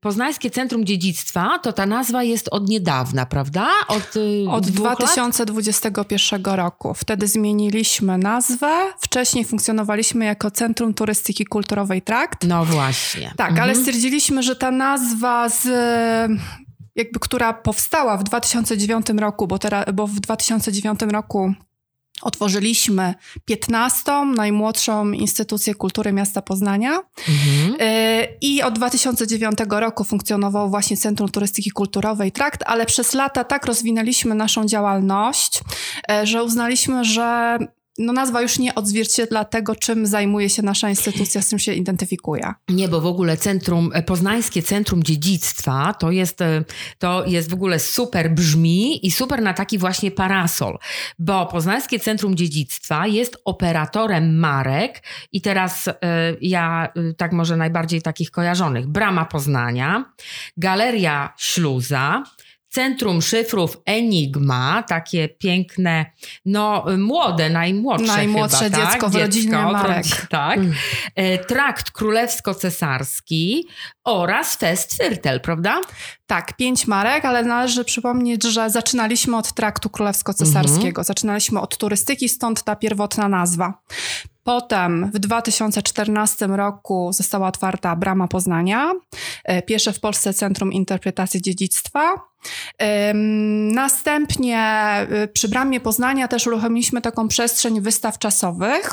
Poznańskie Centrum Dziedzictwa, to ta nazwa jest od niedawna, prawda? Od, y, od 2021 lat? roku. Wtedy zmieniliśmy nazwę. Wcześniej funkcjonowaliśmy jako Centrum Turystyki Kulturowej Trakt. No właśnie. Tak, mhm. ale stwierdziliśmy, że ta nazwa z jakby, która powstała w 2009 roku, bo, teraz, bo w 2009 roku Otworzyliśmy 15. najmłodszą instytucję kultury miasta Poznania mhm. Y, i od 2009 roku funkcjonowało właśnie Centrum Turystyki Kulturowej Trakt, ale przez lata tak rozwinęliśmy naszą działalność, y, że uznaliśmy, że no nazwa już nie odzwierciedla tego, czym zajmuje się nasza instytucja, z czym się identyfikuje. Nie, bo w ogóle Centrum, e, Poznańskie Centrum Dziedzictwa to jest, e, to jest w ogóle super brzmi i super na taki właśnie parasol, bo Poznańskie Centrum Dziedzictwa jest operatorem marek i teraz y, ja tak może najbardziej takich kojarzonych. Brama Poznania, Galeria Śluza, Centrum Szyfrów Enigma, takie piękne, no młode, najmłodsze Najmłodsze chyba, dziecko tak? w rodzinie Marek. Tak. Mm. E, trakt królewsko-cesarski oraz Fest Firtel, prawda? Tak, pięć marek, ale należy przypomnieć, że zaczynaliśmy od traktu królewsko-cesarskiego. Mhm. Zaczynaliśmy od turystyki, stąd ta pierwotna nazwa. Potem w 2014 roku została otwarta Brama Poznania, e, pierwsze w Polsce Centrum Interpretacji Dziedzictwa. Następnie e, przy Bramie Poznania też uruchomiliśmy taką przestrzeń wystaw czasowych,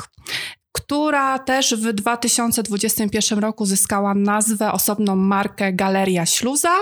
która też w 2021 roku zyskała nazwę, osobną markę Galeria Śluza.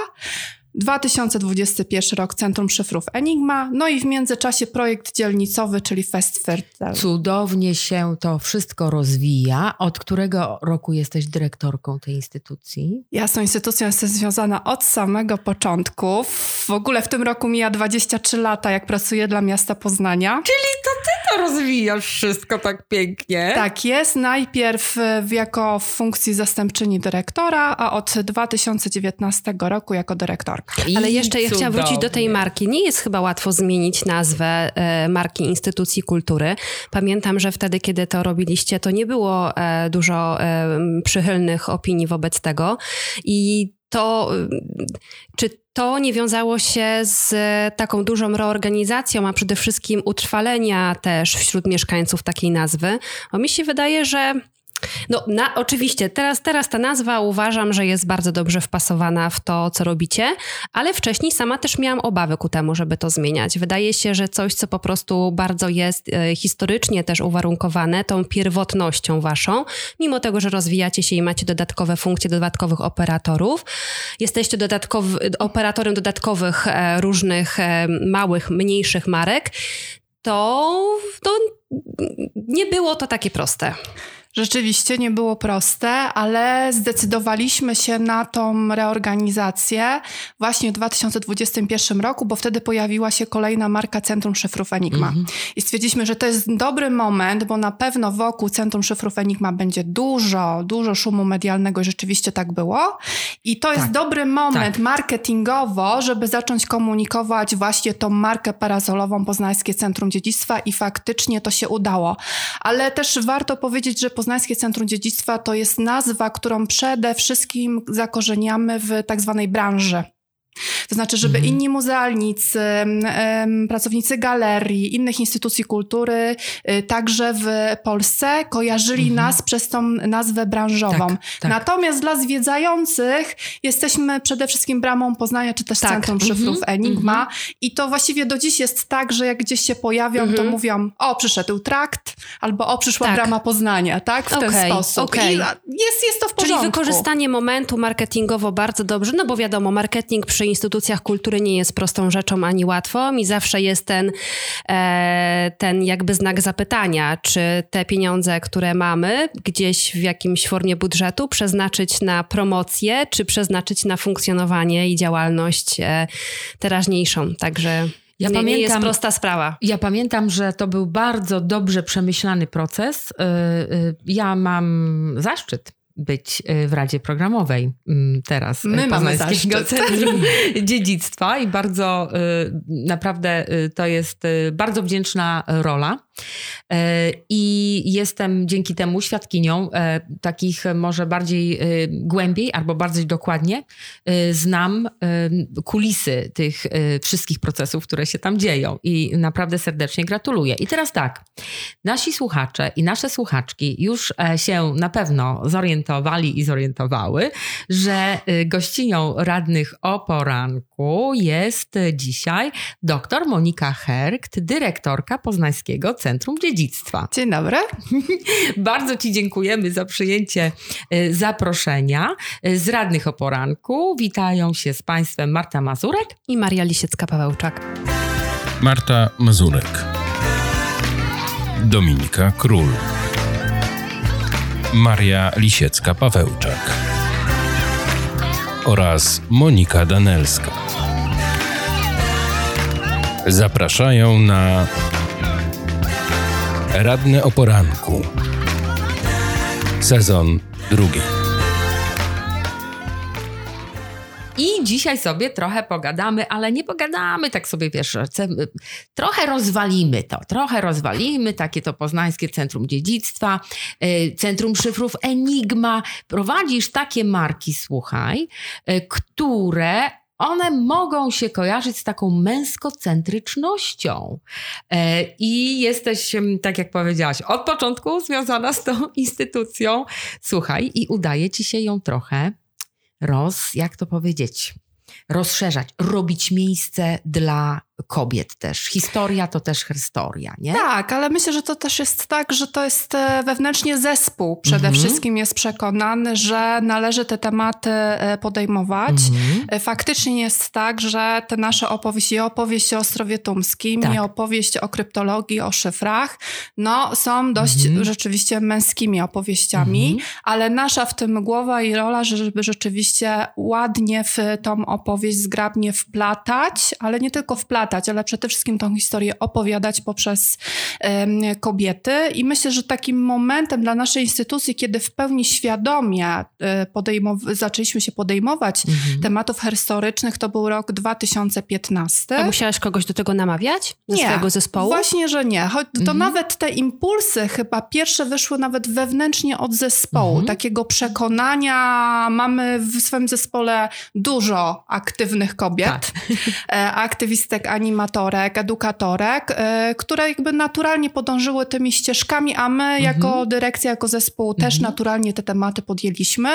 2021 rok Centrum Szyfrów Enigma, no i w międzyczasie projekt dzielnicowy, czyli Fest Fertel. Cudownie się to wszystko rozwija. Od którego roku jesteś dyrektorką tej instytucji? Ja z tą instytucją jestem związana od samego początku. W ogóle w tym roku mija 23 lata, jak pracuję dla miasta Poznania. Czyli to ty to rozwijasz wszystko tak pięknie. Tak jest. Najpierw jako w funkcji zastępczyni dyrektora, a od 2019 roku jako dyrektor. Ale jeszcze ja chciałam wrócić do tej marki. Nie jest chyba łatwo zmienić nazwę e, marki Instytucji Kultury. Pamiętam, że wtedy, kiedy to robiliście, to nie było e, dużo e, przychylnych opinii wobec tego. I to, czy to nie wiązało się z taką dużą reorganizacją, a przede wszystkim utrwalenia też wśród mieszkańców takiej nazwy? Bo mi się wydaje, że no, na, oczywiście, teraz, teraz ta nazwa uważam, że jest bardzo dobrze wpasowana w to, co robicie, ale wcześniej sama też miałam obawy ku temu, żeby to zmieniać. Wydaje się, że coś, co po prostu bardzo jest e, historycznie też uwarunkowane tą pierwotnością waszą, mimo tego, że rozwijacie się i macie dodatkowe funkcje, dodatkowych operatorów, jesteście operatorem dodatkowych e, różnych e, małych, mniejszych marek, to, to nie było to takie proste. Rzeczywiście nie było proste, ale zdecydowaliśmy się na tą reorganizację właśnie w 2021 roku, bo wtedy pojawiła się kolejna marka Centrum Szyfrów Enigma. Mhm. I stwierdziliśmy, że to jest dobry moment, bo na pewno wokół Centrum Szyfrów Enigma będzie dużo, dużo szumu medialnego i rzeczywiście tak było. I to jest tak. dobry moment tak. marketingowo, żeby zacząć komunikować właśnie tą markę parasolową Poznańskie Centrum Dziedzictwa i faktycznie to się udało. Ale też warto powiedzieć, że Poznańskie Centrum Dziedzictwa to jest nazwa, którą przede wszystkim zakorzeniamy w tak zwanej branży. To znaczy, żeby mhm. inni muzealnicy, pracownicy galerii, innych instytucji kultury, y, także w Polsce kojarzyli mhm. nas przez tą nazwę branżową. Tak, tak. Natomiast dla zwiedzających jesteśmy przede wszystkim bramą Poznania, czy też tak. Centrum Szyfrów mhm. Enigma. Mhm. I to właściwie do dziś jest tak, że jak gdzieś się pojawią, to mhm. mówią, o, przyszedł trakt, albo o, przyszła tak. brama Poznania, tak? W okay, ten sposób. Okay. I jest, jest to w porządku. Czyli wykorzystanie momentu marketingowo bardzo dobrze, no bo wiadomo, marketing przy instytucjach kultury nie jest prostą rzeczą ani łatwą i zawsze jest ten, e, ten jakby znak zapytania, czy te pieniądze, które mamy gdzieś w jakimś formie budżetu przeznaczyć na promocję, czy przeznaczyć na funkcjonowanie i działalność e, teraźniejszą. Także ja nie, pamiętam, nie jest prosta sprawa. Ja pamiętam, że to był bardzo dobrze przemyślany proces. Y, ja mam zaszczyt być y, w Radzie Programowej mm, teraz My Poznańskiego Centrum Dziedzictwa i bardzo y, naprawdę y, to jest bardzo wdzięczna rola. I jestem dzięki temu świadkinią takich może bardziej głębiej albo bardziej dokładnie znam kulisy tych wszystkich procesów, które się tam dzieją i naprawdę serdecznie gratuluję. I teraz tak, nasi słuchacze i nasze słuchaczki już się na pewno zorientowali i zorientowały, że gościnią radnych o poranku jest dzisiaj dr Monika Herkt, dyrektorka Poznańskiego Centrum Dziedzictwa. Dzień dobry. Bardzo Ci dziękujemy za przyjęcie e, zaproszenia. E, z radnych o poranku witają się z Państwem Marta Mazurek i Maria Lisiecka-Pawełczak. Marta Mazurek. Dominika Król. Maria Lisiecka-Pawełczak oraz Monika Danelska. Zapraszają na Radne o poranku. Sezon drugi. I dzisiaj sobie trochę pogadamy, ale nie pogadamy tak sobie, wiesz, trochę rozwalimy to, trochę rozwalimy takie to Poznańskie Centrum Dziedzictwa, e, Centrum Szyfrów Enigma. Prowadzisz takie marki, słuchaj, e, które one mogą się kojarzyć z taką męskocentrycznością. E, I jesteś, tak jak powiedziałaś, od początku związana z tą instytucją. Słuchaj, i udaje ci się ją trochę roz, jak to powiedzieć, rozszerzać, robić miejsce dla kobiet też. Historia to też historia, nie? Tak, ale myślę, że to też jest tak, że to jest e, wewnętrznie zespół przede mhm. wszystkim jest przekonany, że należy te tematy e, podejmować. Mhm. E, faktycznie jest tak, że te nasze opowieści, i opowieść o Ostrowie Tumskim, tak. i opowieść o kryptologii, o szyfrach, no są dość mhm. rzeczywiście męskimi opowieściami, ale nasza w tym głowa i rola, żeby rzeczywiście ładnie w tą opowieść zgrabnie wplatać, ale nie tylko wplatać, ale przede wszystkim tą historię opowiadać poprzez kobiety. I myślę, że takim momentem dla naszej instytucji, kiedy w pełni świadomie e, podejmow- zaczęliśmy się podejmować mhm. tematów historycznych, to był rok 2015. A musiałaś kogoś do tego namawiać? Do nie, swojego zespołu? Właśnie, że nie. To mhm. nawet te impulsy chyba pierwsze wyszły nawet wewnętrznie od zespołu. Mhm. Takiego przekonania mamy w swoim zespole dużo aktywnych kobiet, tak. E, aktywistek animatorek, edukatorek, y, które jakby naturalnie podążyły tymi ścieżkami, a my mhm. jako dyrekcja, jako zespół mhm. też naturalnie te tematy podjęliśmy.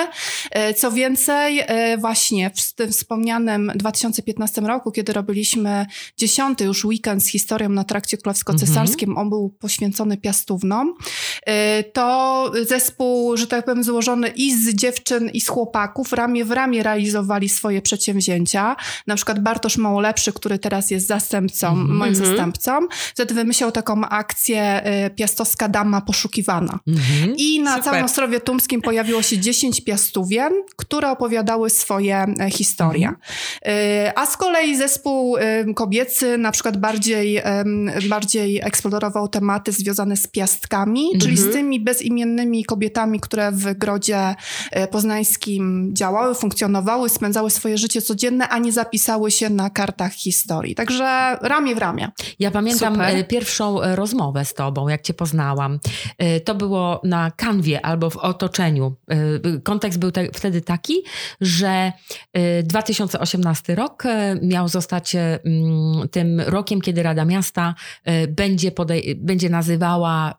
Y, co więcej, y, właśnie w tym wspomnianym 2015 roku, kiedy robiliśmy dziesiąty już weekend z historią na trakcie królewsko-cesarskim, mhm. on był poświęcony piastównom, to zespół, że tak powiem, złożony i z dziewczyn, i z chłopaków, ramię w ramię realizowali swoje przedsięwzięcia. Na przykład Bartosz Małolepszy, który teraz jest zastępcą, mm -hmm. moim mhm. zastępcą, wtedy wymyślał taką akcję y, Piastowska Dama Poszukiwana. Mm -hmm. I na Super. całym Ostrowie Tumskim pojawiło się 10 piastówien, które opowiadały swoje e, historie. Mm -hmm. A z kolei zespół y, kobiecy na przykład bardziej, bardziej eksplorował tematy związane z piastkami, czyli z mhm. tymi bezimiennymi kobietami, które w grodzie poznańskim działały, funkcjonowały, spędzały swoje życie codzienne, a nie zapisały się na kartach historii. Także że ramię w ramię. Ja pamiętam Super. E, pierwszą e, rozmowę z tobą, jak cię poznałam. E, to było na kanwie albo w otoczeniu. Kontekst był te, wtedy taki, że 2018 rok miał zostać tym rokiem, kiedy Rada Miasta będzie, podej- będzie nazywała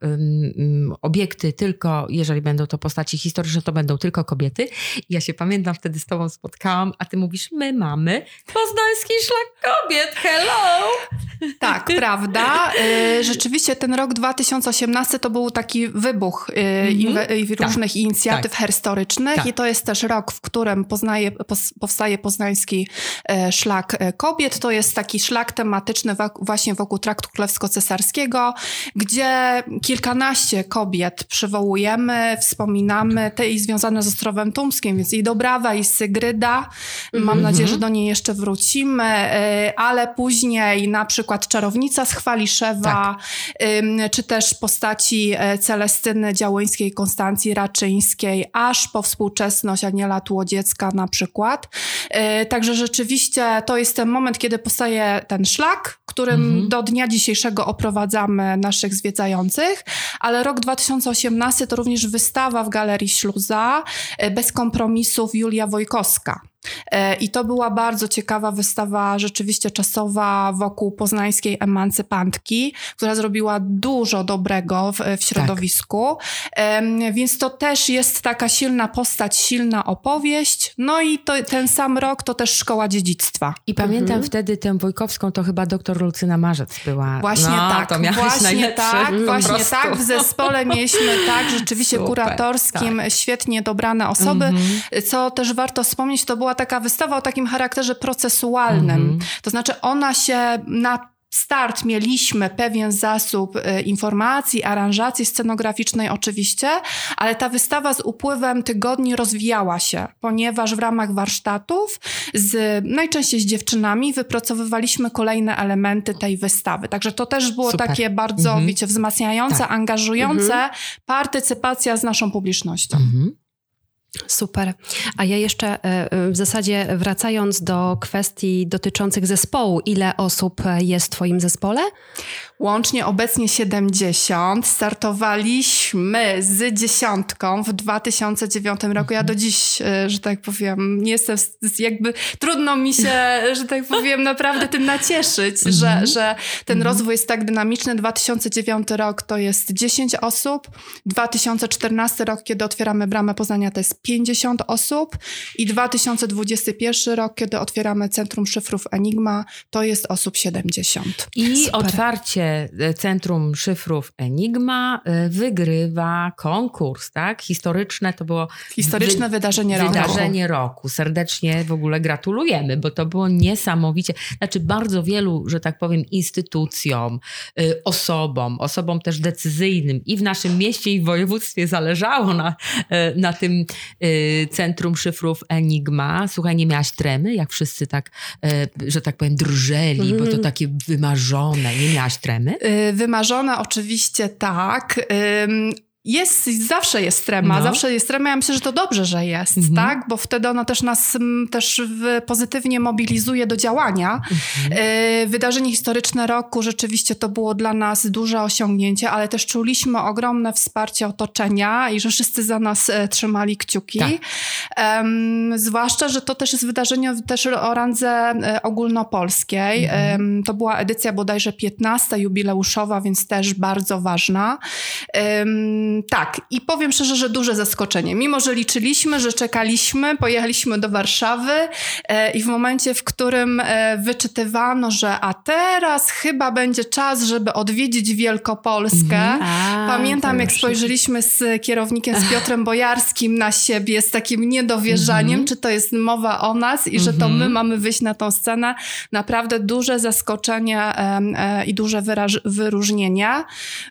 obiekty tylko, jeżeli będą to postaci historyczne, to będą tylko kobiety. Ja się pamiętam, wtedy z tobą spotkałam, a ty mówisz, my mamy Poznański Szlak Kobiet, hello! Hello! Tak, prawda. Y, rzeczywiście ten rok 2018 to był taki wybuch mm -hmm. różnych tak, inicjatyw tak. historycznych tak. i to jest też rok, w którym poznaje, powstaje poznański e, szlak e, kobiet. To jest taki szlak tematyczny właśnie wokół traktu królewsko-cesarskiego, gdzie kilkanaście kobiet przywołujemy, wspominamy, te i związane z Ostrowem Tumskim, więc i Dobrawa, i Sygryda. Mam nadzieję, że do niej jeszcze wrócimy, e, ale później później na przykład Czarownica z Chwaliszewa, tak. czy też postaci e, Celestyny Działońskiej, Konstancji Raczyńskiej, aż po współczesność Aniela Tłodziecka na przykład. E, także rzeczywiście to jest ten moment, kiedy powstaje ten szlak, którym mhm. do dnia dzisiejszego oprowadzamy naszych zwiedzających, ale rok 2018 to również wystawa w Galerii Śluza e, bez kompromisów Julia Wojkowska. E, I to była bardzo ciekawa wystawa, rzeczywiście czasowa wokół poznańskiej emancypantki, która zrobiła dużo dobrego w, w środowisku. Tak. Więc to też jest taka silna postać, silna opowieść. No i to, ten sam rok to też szkoła dziedzictwa. I pamiętam mhm. wtedy tę Wojkowską, to chyba doktor Lucyna Marzec była. Właśnie no, tak, to właśnie tak, właśnie tak. W zespole mieliśmy tak, rzeczywiście Super, kuratorskim, tak. świetnie dobrane osoby. Mhm. Co też warto wspomnieć, to była była taka wystawa o takim charakterze procesualnym. Mm -hmm. To znaczy ona się na start mieliśmy pewien zasób y, informacji, aranżacji scenograficznej oczywiście, ale ta wystawa z upływem tygodni rozwijała się, ponieważ w ramach warsztatów z, najczęściej z dziewczynami wypracowywaliśmy kolejne elementy tej wystawy. Także to też było Super. takie bardzo, mhm. wiecie, wzmacniające, tak. angażujące, mhm. partycypacja z naszą publicznością. Mhm. Super. A ja jeszcze e, e, w zasadzie wracając do kwestii dotyczących zespołu, ile osób jest w Twoim zespole? Łącznie obecnie 70. Startowaliśmy z dziesiątką w 2009 roku. Ja do dziś, e, że tak powiem, nie jestem, jakby trudno mi się, że tak powiem, naprawdę tym nacieszyć, że, mhm. że ten mhm. rozwój jest tak dynamiczny. 2009 rok to jest 10 osób. 2014 rok, kiedy otwieramy bramę Poznania, to jest 50 osób. I 2021 rok, kiedy otwieramy Centrum Szyfrów Enigma, to jest osób 70. I Super. otwarcie E, Centrum Szyfrów Enigma e, wygrywa konkurs, tak? Historyczne to było... Historyczne wy wydarzenie roku. Wydarzenie roku. Serdecznie w ogóle gratulujemy, bo to było niesamowicie... Znaczy bardzo wielu, że tak powiem, instytucjom, e, osobom, osobom też decyzyjnym i w naszym mieście i w województwie zależało na, na tym Centrum Szyfrów Enigma. Słuchaj, nie miałaś tremy, jak wszyscy tak, że tak powiem, drżeli, mm. bo to mhm. takie wymarzone. Nie miałaś tremy? Y, wymarzona oczywiście tak. Jest, zawsze jest trema, no. zawsze jest trema. Ja myślę, że to dobrze, że jest, mhm. tak? Bo wtedy ona też nas też pozytywnie mobilizuje do działania. Mhm. Y, wydarzenie historyczne roku rzeczywiście to było dla nas duże osiągnięcie, ale też czuliśmy ogromne wsparcie otoczenia i że wszyscy za nas e, trzymali kciuki. Tak. Um, zwłaszcza, że to też jest wydarzenie też o randze e, ogólnopolskiej. Mhm. Um, to była edycja bodajże 15 jubileuszowa, więc też bardzo ważna. Um, tak, i powiem szczerze, że duże zaskoczenie. Mimo, że liczyliśmy, że czekaliśmy, pojechaliśmy do Warszawy e, i w momencie, w którym e, wyczytywano, że a teraz chyba będzie czas, żeby odwiedzić Wielkopolskę. Mhm. A, Pamiętam, jak spojrzeliśmy z kierownikiem, z Piotrem Bojarskim na siebie z takim niedowierzaniem, mhm. czy to jest mowa o nas i że to my mhm. mamy wyjść na tą scenę. Naprawdę duże zaskoczenie e, i duże wyróżnienia.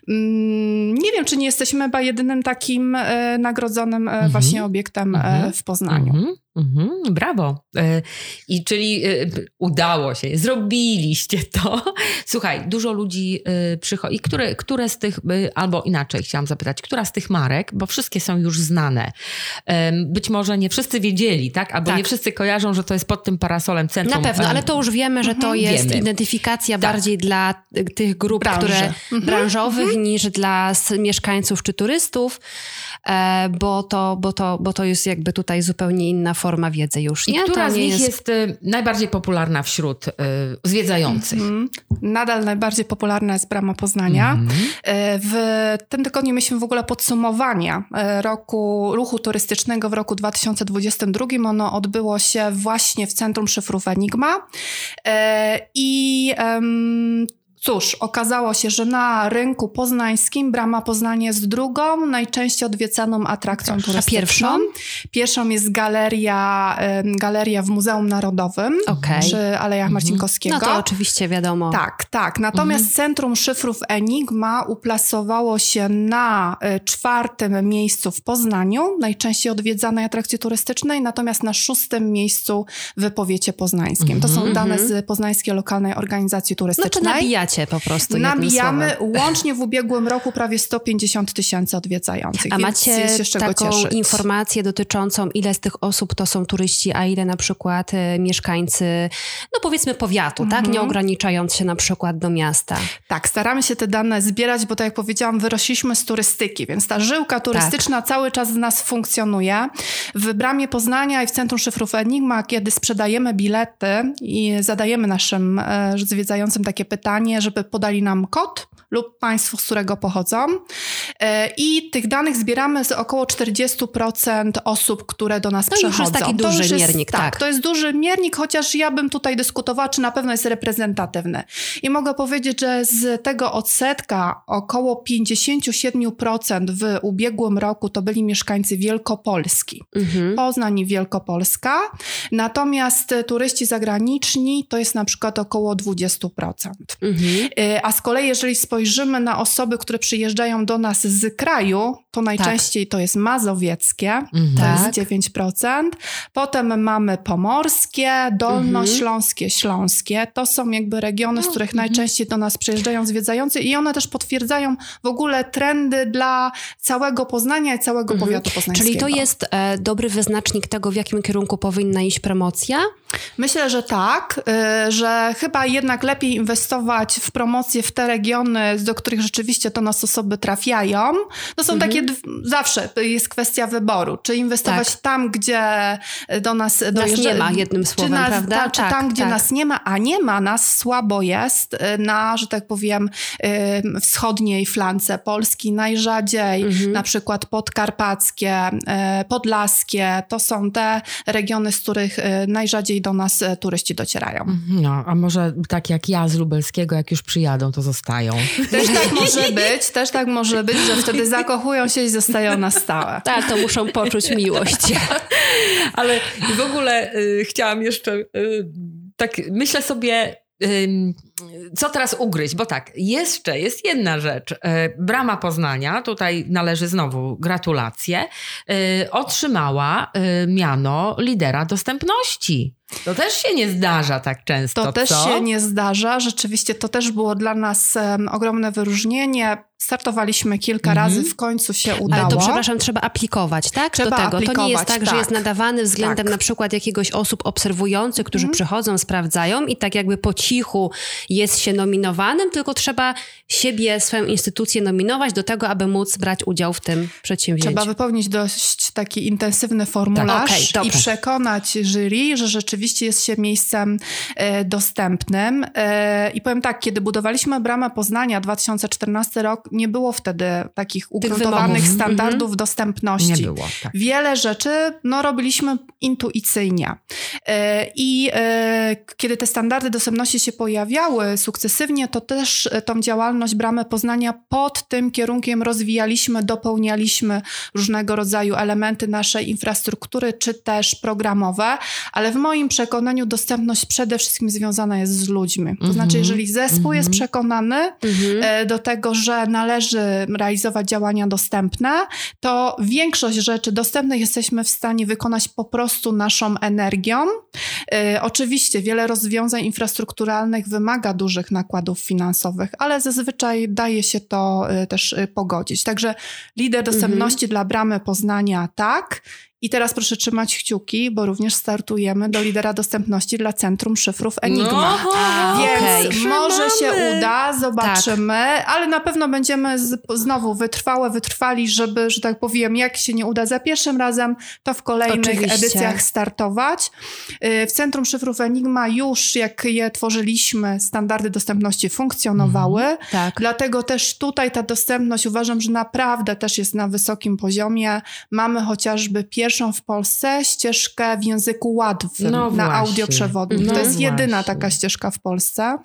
Mm, nie wiem, czy nie jesteśmy chyba jedynym takim e, nagrodzonym e, mhm. właśnie obiektem e, mhm. w Poznaniu. Mhm. Mhm, brawo. E, I czyli e, udało się, zrobiliście to. Słuchaj, dużo ludzi e, przychodzi. Które, które z tych, albo inaczej chciałam zapytać, która z tych marek, bo wszystkie są już znane. Być może nie wszyscy wiedzieli, tak? Albo tak. nie wszyscy kojarzą, że to jest pod tym parasolem centrum. Na pewno, ale to już wiemy, że to mhm, jest wiemy. identyfikacja tak. bardziej dla tych grup, Branży. które mhm. branżowych mhm. niż dla mieszkańców czy turystów, bo to, bo, to, bo to jest jakby tutaj zupełnie inna forma wiedzy już. Nie? I która to z nich jest... jest y, najbardziej popularna wśród y, zwiedzających? Mm -hmm. Nadal najbardziej popularna jest Brama Poznania. Mm -hmm. W tym tygodniu mieliśmy w ogóle podsumowania y, roku ruchu turystycznego w roku 2022. Ono odbyło się właśnie w Centrum Szyfrów Enigma. I Cóż, okazało się, że na rynku poznańskim Brama Poznanie jest drugą, najczęściej odwiedzaną atrakcją Proszę. turystyczną. A pierwszą? Pierwszą jest galeria, galeria w Muzeum Narodowym okay. przy Alejach mhm. Marcinkowskiego. No to oczywiście wiadomo. Tak, tak. Natomiast mhm. Centrum Szyfrów Enigma uplasowało się na e, czwartym miejscu w Poznaniu, najczęściej odwiedzanej atrakcji turystycznej, natomiast na szóstym miejscu w powiecie poznańskim. To są mhm. dane z Poznańskiej Lokalnej Organizacji Turystycznej. No nabijacie po prostu. Nabijamy łącznie w ubiegłym roku prawie 150 tysięcy odwiedzających. A macie taką cieszyć. informację dotyczącą, ile z tych osób to są turyści, a ile na przykład e, mieszkańcy, no powiedzmy powiatu, tak? mhm. tak? Nie ograniczając się na przykład do miasta. Tak, staramy się te dane zbierać, bo tak jak powiedziałam, wyrośliśmy z turystyki, więc ta żyłka turystyczna tak. cały czas w nas funkcjonuje. W Bramie Poznania i w Centrum Szyfrów Enigma, kiedy sprzedajemy bilety i zadajemy naszym e, zwiedzającym takie pytanie, żeby podali nam kod lub państwo, z którego pochodzą. E, I tych danych zbieramy z około 40% osób, które do nas to przychodzą. To już jest taki duży jest, miernik, tak, tak. To jest duży miernik, chociaż ja bym tutaj dyskutowała, czy na pewno jest reprezentatywny. I mogę powiedzieć, że z tego odsetka około 57% w ubiegłym roku to byli mieszkańcy Wielkopolski. Mhm. Poznań i Wielkopolska. Natomiast turyści zagraniczni to jest na przykład około 20%. Mhm. E, a z kolei, jeżeli spojrzymy na osoby, które przyjeżdżają do nas z kraju, to najczęściej tak. to jest mazowieckie, mhm. to jest 9%. Tak. Potem mamy pomorskie, dolnośląskie, mhm. śląskie. To są jakby regiony, z których mhm. najczęściej do nas przyjeżdżają zwiedzający i one też potwierdzają w ogóle trendy dla całego Poznania i całego mhm. powiatu poznańskiego. Czyli to jest e, dobry wyznacznik tego, w jakim kierunku powinna iść promocja? Myślę, że tak, y, że chyba jednak lepiej inwestować w promocję w te regiony, do których rzeczywiście to nas osoby trafiają. To są mhm. Zawsze jest kwestia wyboru, czy inwestować tak. tam, gdzie do nas dojeżdża. Nas nie ma, jednym słowem, czy nas, prawda? Ta, czy tak, tam, gdzie tak. nas nie ma, a nie ma nas, słabo jest y, na, że tak powiem, wschodniej flance Polski najrzadziej, mhm. na przykład podkarpackie, podlaskie, to są te regiony, z których najrzadziej do nas e, turyści docierają. Mhm, no, a może tak jak ja z Lubelskiego, jak już przyjadą, to zostają. Też tak może być, też tak może być, że wtedy zakochują się i zostają na stałe. Tak, to muszą poczuć miłość. Ale w ogóle y, chciałam jeszcze, y, tak myślę sobie, co teraz ugryźć? Bo tak, jeszcze jest jedna rzecz. E, Brama Poznania, tutaj należy znowu gratulacje, e, otrzymała e, miano lidera dostępności. To też się nie zdarza tak często. To też co? się nie zdarza. Rzeczywiście to też było dla nas um, ogromne wyróżnienie. Startowaliśmy kilka mhm. razy, w końcu się udało. Ale to, przepraszam, trzeba aplikować, tak? Trzeba Do tego. Aplikować, to nie jest tak, tak, że jest nadawany względem tak. na przykład jakiegoś osób obserwujących, którzy mhm. przychodzą, sprawdzają i tak jakby po cichu jest się nominowanym, tylko trzeba siebie, swoją instytucję nominować do tego, aby móc brać udział w tym przedsięwzięciu. Trzeba wypełnić dość taki intensywny formularz tak. okay, i przekonać jury, że rzeczywiście jest się miejscem e, dostępnym. E, I powiem tak, kiedy budowaliśmy bramę Poznania 2014 rok, nie było wtedy takich ugruntowanych standardów mm -hmm. dostępności. Nie było. Tak. Wiele rzeczy no, robiliśmy intuicyjnie. E, I kiedy te standardy dostępności się pojawiały sukcesywnie, to też tą działalność Bramy Poznania pod tym kierunkiem rozwijaliśmy, dopełnialiśmy różnego rodzaju elementy naszej infrastruktury, czy też programowe, ale w moim przekonaniu dostępność przede wszystkim związana jest z ludźmi. To znaczy, mhm. jeżeli zespół jest mhm. przekonany mhm. do tego, że należy realizować działania dostępne, to większość rzeczy dostępnych jesteśmy w stanie wykonać po prostu naszą energią. E, oczywiście wiele rozwiązań infrastrukturalnych wymaga dużych nakładów finansowych, ale zazwyczaj daje się to e, też e, pogodzić. Także lider dostępności mhm. dla bramy Poznania tak, i teraz proszę trzymać kciuki, bo również startujemy do lidera dostępności dla Centrum Szyfrów Enigma. No, Więc okay. może się uda, zobaczymy, tak. ale na pewno będziemy z, znowu wytrwałe, wytrwali, żeby, że tak powiem, jak się nie uda za pierwszym razem, to w kolejnych Oczywiście. edycjach startować. Y, w Centrum Szyfrów Enigma już, jak je tworzyliśmy, standardy dostępności funkcjonowały. Mm, tak. Dlatego też tutaj ta dostępność uważam, że naprawdę też jest na wysokim poziomie. Mamy chociażby pierwszy pierwszą w Polsce ścieżkę w języku łatwym no na audioprzewodnik. No to jest jedyna taka ścieżka w Polsce.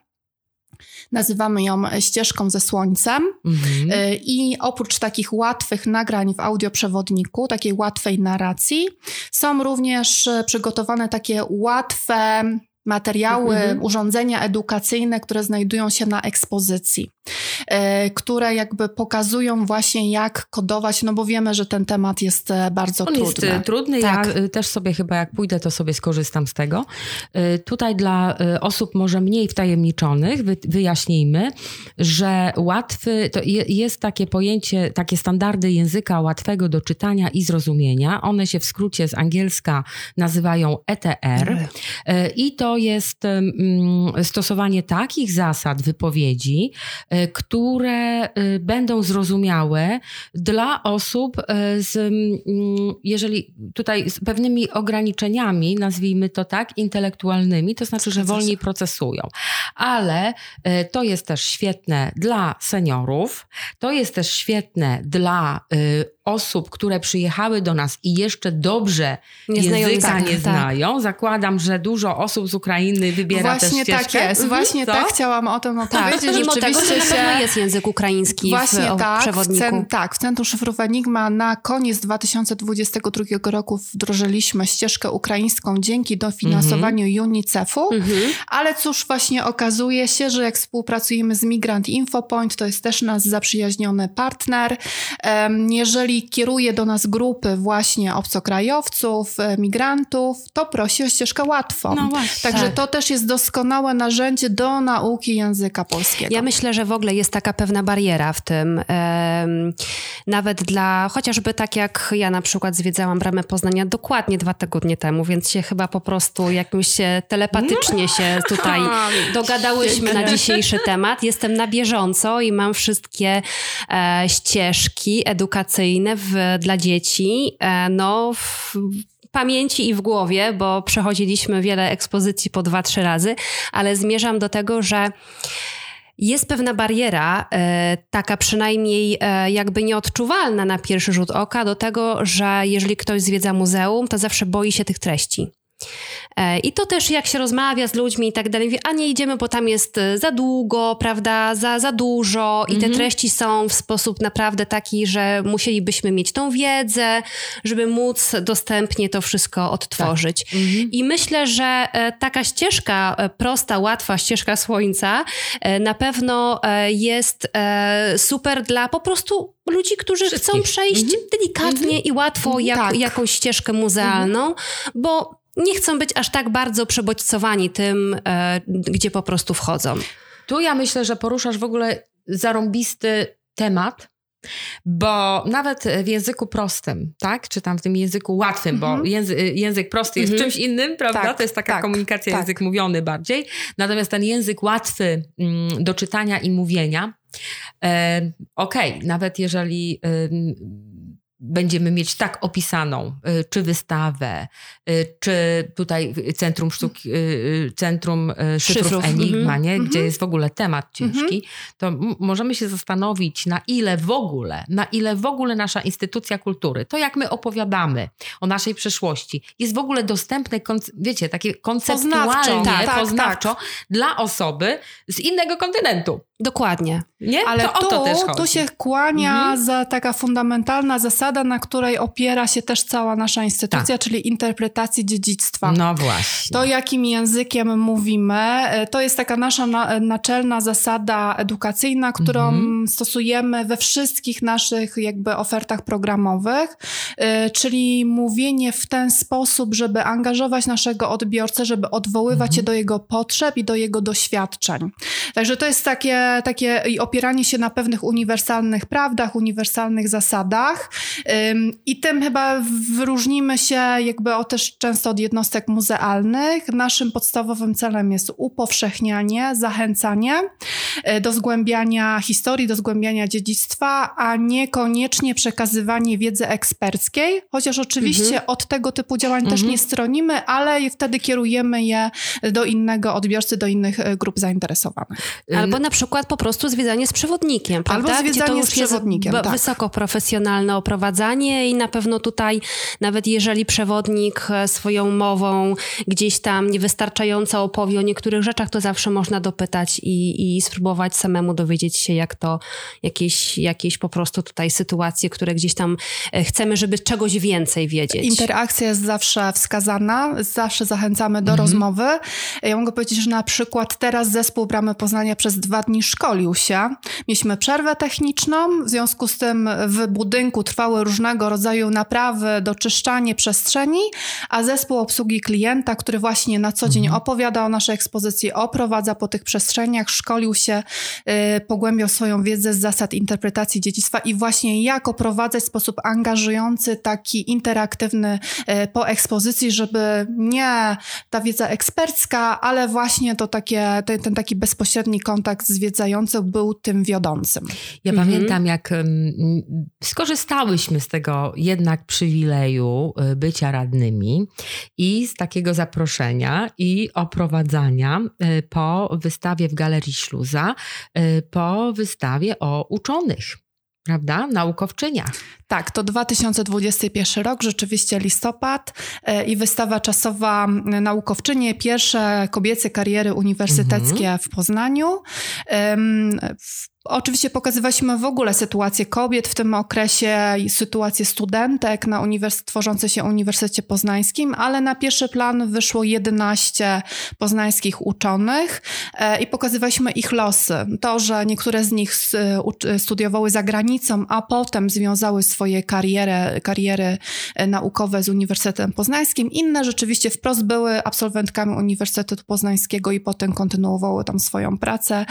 Nazywamy ją ścieżką ze słońcem. Mhm. Y, I oprócz takich łatwych nagrań w audioprzewodniku, takiej łatwej narracji, są również przygotowane takie łatwe materiały, Mhm. urządzenia edukacyjne, które znajdują się na ekspozycji, e, które jakby pokazują właśnie jak kodować, no bo wiemy, że ten temat jest e, bardzo On trudny. jest e, trudny. Tak. Ja e, też sobie chyba jak pójdę, to sobie skorzystam z tego. E, Tutaj dla e, osób może mniej wtajemniczonych wy- wyjaśnijmy, że łatwy, to je- jest takie pojęcie, takie standardy języka łatwego do czytania i zrozumienia. One się w skrócie z angielska nazywają ETR. E, I to jest em, mm, stosowanie takich zasad wypowiedzi, e, które e, będą zrozumiałe dla osób e, z, mm, jeżeli tutaj z pewnymi ograniczeniami, nazwijmy to tak, intelektualnymi, to znaczy, że wolniej procesują. Ale to jest też świetne dla seniorów, to jest też świetne dla osób, które przyjechały do nas i jeszcze dobrze Nie znają języka języka, nie tak. znają. Zakładam, że dużo osób z Ukrainy wybiera Właśnie też tak ścieżkę. jest, Mhm, właśnie co? tak chciałam o tym Tak, opowiedzieć. mimo tego, że Rzeczywiście na pewno się- jest język ukraiński Właśnie w tak, w przewodniku. cen, tak, w Centrum Szyfrów Enigma na koniec 2022 roku wdrożyliśmy ścieżkę ukraińską dzięki dofinansowaniu UNICEF-u, Mhm. ale cóż, właśnie okazuje się, że jak współpracujemy z Migrant Infopoint, to jest też nasz zaprzyjaźniony partner. Em, Jeżeli kieruje do nas grupy właśnie obcokrajowców, migrantów, to prosi o ścieżkę łatwą. No właśnie. Także Tak. to też jest doskonałe narzędzie do nauki języka polskiego. Ja myślę, że w ogóle jest taka pewna bariera w tym. nawet dla, chociażby tak jak ja na przykład zwiedzałam Bramę Poznania dokładnie dwa tygodnie temu, więc się chyba po prostu jakimś telepatycznie się tutaj dogadałyśmy na dzisiejszy temat. Jestem na bieżąco i mam wszystkie e, ścieżki edukacyjne w, dla dzieci. E, no, w, pamięci i w głowie, bo przechodziliśmy wiele ekspozycji po dwa, trzy razy, ale zmierzam do tego, że jest pewna bariera, e, taka przynajmniej e, jakby nieodczuwalna na pierwszy rzut oka, do tego, że jeżeli ktoś zwiedza muzeum, to zawsze boi się tych treści. E, I to też jak się rozmawia z ludźmi i tak dalej, mówi, a nie idziemy, bo tam jest e, za długo, prawda, za, za dużo i te treści są w sposób naprawdę taki, że musielibyśmy mieć tą wiedzę, żeby móc dostępnie to wszystko odtworzyć. I myślę, że e, taka ścieżka, prosta, łatwa ścieżka słońca na pewno jest super dla po prostu ludzi, którzy Wszystkich. chcą przejść delikatnie i łatwo jak, Tak. jakąś ścieżkę muzealną, bo nie chcą być aż tak bardzo przebodźcowani tym, e, gdzie po prostu wchodzą. Tu ja myślę, że poruszasz w ogóle zarąbisty temat, bo nawet w języku prostym, tak? Czy tam w tym języku łatwym, bo języ, język prosty jest Mhm. czymś innym, prawda? Tak, to jest taka tak, komunikacja, tak. język mówiony bardziej. Natomiast ten język łatwy mm, do czytania i mówienia, e, okej, nawet jeżeli będziemy mieć tak opisaną, y, czy wystawę, y, czy tutaj Centrum Sztuk, y, Centrum Szyfrów, Szyfrów, Enigma, mhm, nie? gdzie mhm. jest w ogóle temat ciężki, to możemy się zastanowić, na ile w ogóle, na ile w ogóle nasza instytucja kultury, to jak my opowiadamy o naszej przeszłości, jest w ogóle dostępne, wiecie, takie konceptualnie, Poznawczo, tak, tak, poznawczo dla osoby z innego kontynentu. Dokładnie. Nie? Ale to tu się kłania Mhm. za taka fundamentalna zasada, na której opiera się też cała nasza instytucja, Tak. czyli interpretacji dziedzictwa. No właśnie. To, jakim językiem mówimy, e, to jest taka nasza na, naczelna zasada edukacyjna, którą Mhm. stosujemy we wszystkich naszych jakby ofertach programowych, e, czyli mówienie w ten sposób, żeby angażować naszego odbiorcę, żeby odwoływać Mhm. się do jego potrzeb i do jego doświadczeń. Także to jest takie, takie opieranie się na pewnych uniwersalnych prawdach, uniwersalnych zasadach i tym chyba wyróżnimy się jakby o też często od jednostek muzealnych. Naszym podstawowym celem jest upowszechnianie, zachęcanie y, do zgłębiania historii, do zgłębiania dziedzictwa, a niekoniecznie przekazywanie wiedzy eksperckiej, chociaż oczywiście od tego typu działań też nie stronimy, ale wtedy kierujemy je do innego odbiorcy, do innych y, grup zainteresowanych. Albo na przykład po prostu zwiedzanie z przewodnikiem, prawda? Albo Gdzie to zwiedzanie już z przewodnikiem, tak. wysoko profesjonalne oprowadzenie i na pewno tutaj, nawet jeżeli przewodnik e, swoją mową gdzieś tam niewystarczająco opowie o niektórych rzeczach, to zawsze można dopytać i, i spróbować samemu dowiedzieć się, jak to jakieś, jakieś po prostu tutaj sytuacje, które gdzieś tam e, chcemy, żeby czegoś więcej wiedzieć. Interakcja jest zawsze wskazana, zawsze zachęcamy do mhm. rozmowy. Ja mogę powiedzieć, że na przykład teraz zespół Bramy Poznania przez dwa dni szkolił się. Mieliśmy przerwę techniczną, w związku z tym w budynku trwały różnego rodzaju naprawy, doczyszczanie przestrzeni, a zespół obsługi klienta, który właśnie na co dzień mhm. opowiada o naszej ekspozycji, oprowadza po tych przestrzeniach, szkolił się, yy, pogłębiał swoją wiedzę z zasad interpretacji dziedzictwa i właśnie jak oprowadzać w sposób angażujący, taki interaktywny yy, po ekspozycji, żeby nie ta wiedza ekspercka, ale właśnie to takie, ten, ten taki bezpośredni kontakt zwiedzający był tym wiodącym. Ja mhm. pamiętam, jak skorzystałyśmy z tego jednak przywileju y, bycia radnymi i z takiego zaproszenia i oprowadzania y, po wystawie w Galerii Śluza, y, po wystawie o uczonych prawda? Naukowczyniach. Tak, to 2021 rok, rzeczywiście listopad i wystawa czasowa Naukowczynie, pierwsze kobiece kariery uniwersyteckie mhm. w Poznaniu. Oczywiście pokazywaliśmy w ogóle sytuację kobiet w tym okresie, sytuację studentek na uniwers- tworzącej się Uniwersytecie Poznańskim, ale na pierwszy plan wyszło 11 poznańskich uczonych e, i pokazywaliśmy ich losy. To, że niektóre z nich studiowały za granicą, a potem związały swoje kariery, kariery naukowe z Uniwersytetem Poznańskim. Inne rzeczywiście wprost były absolwentkami Uniwersytetu Poznańskiego i potem kontynuowały tam swoją pracę.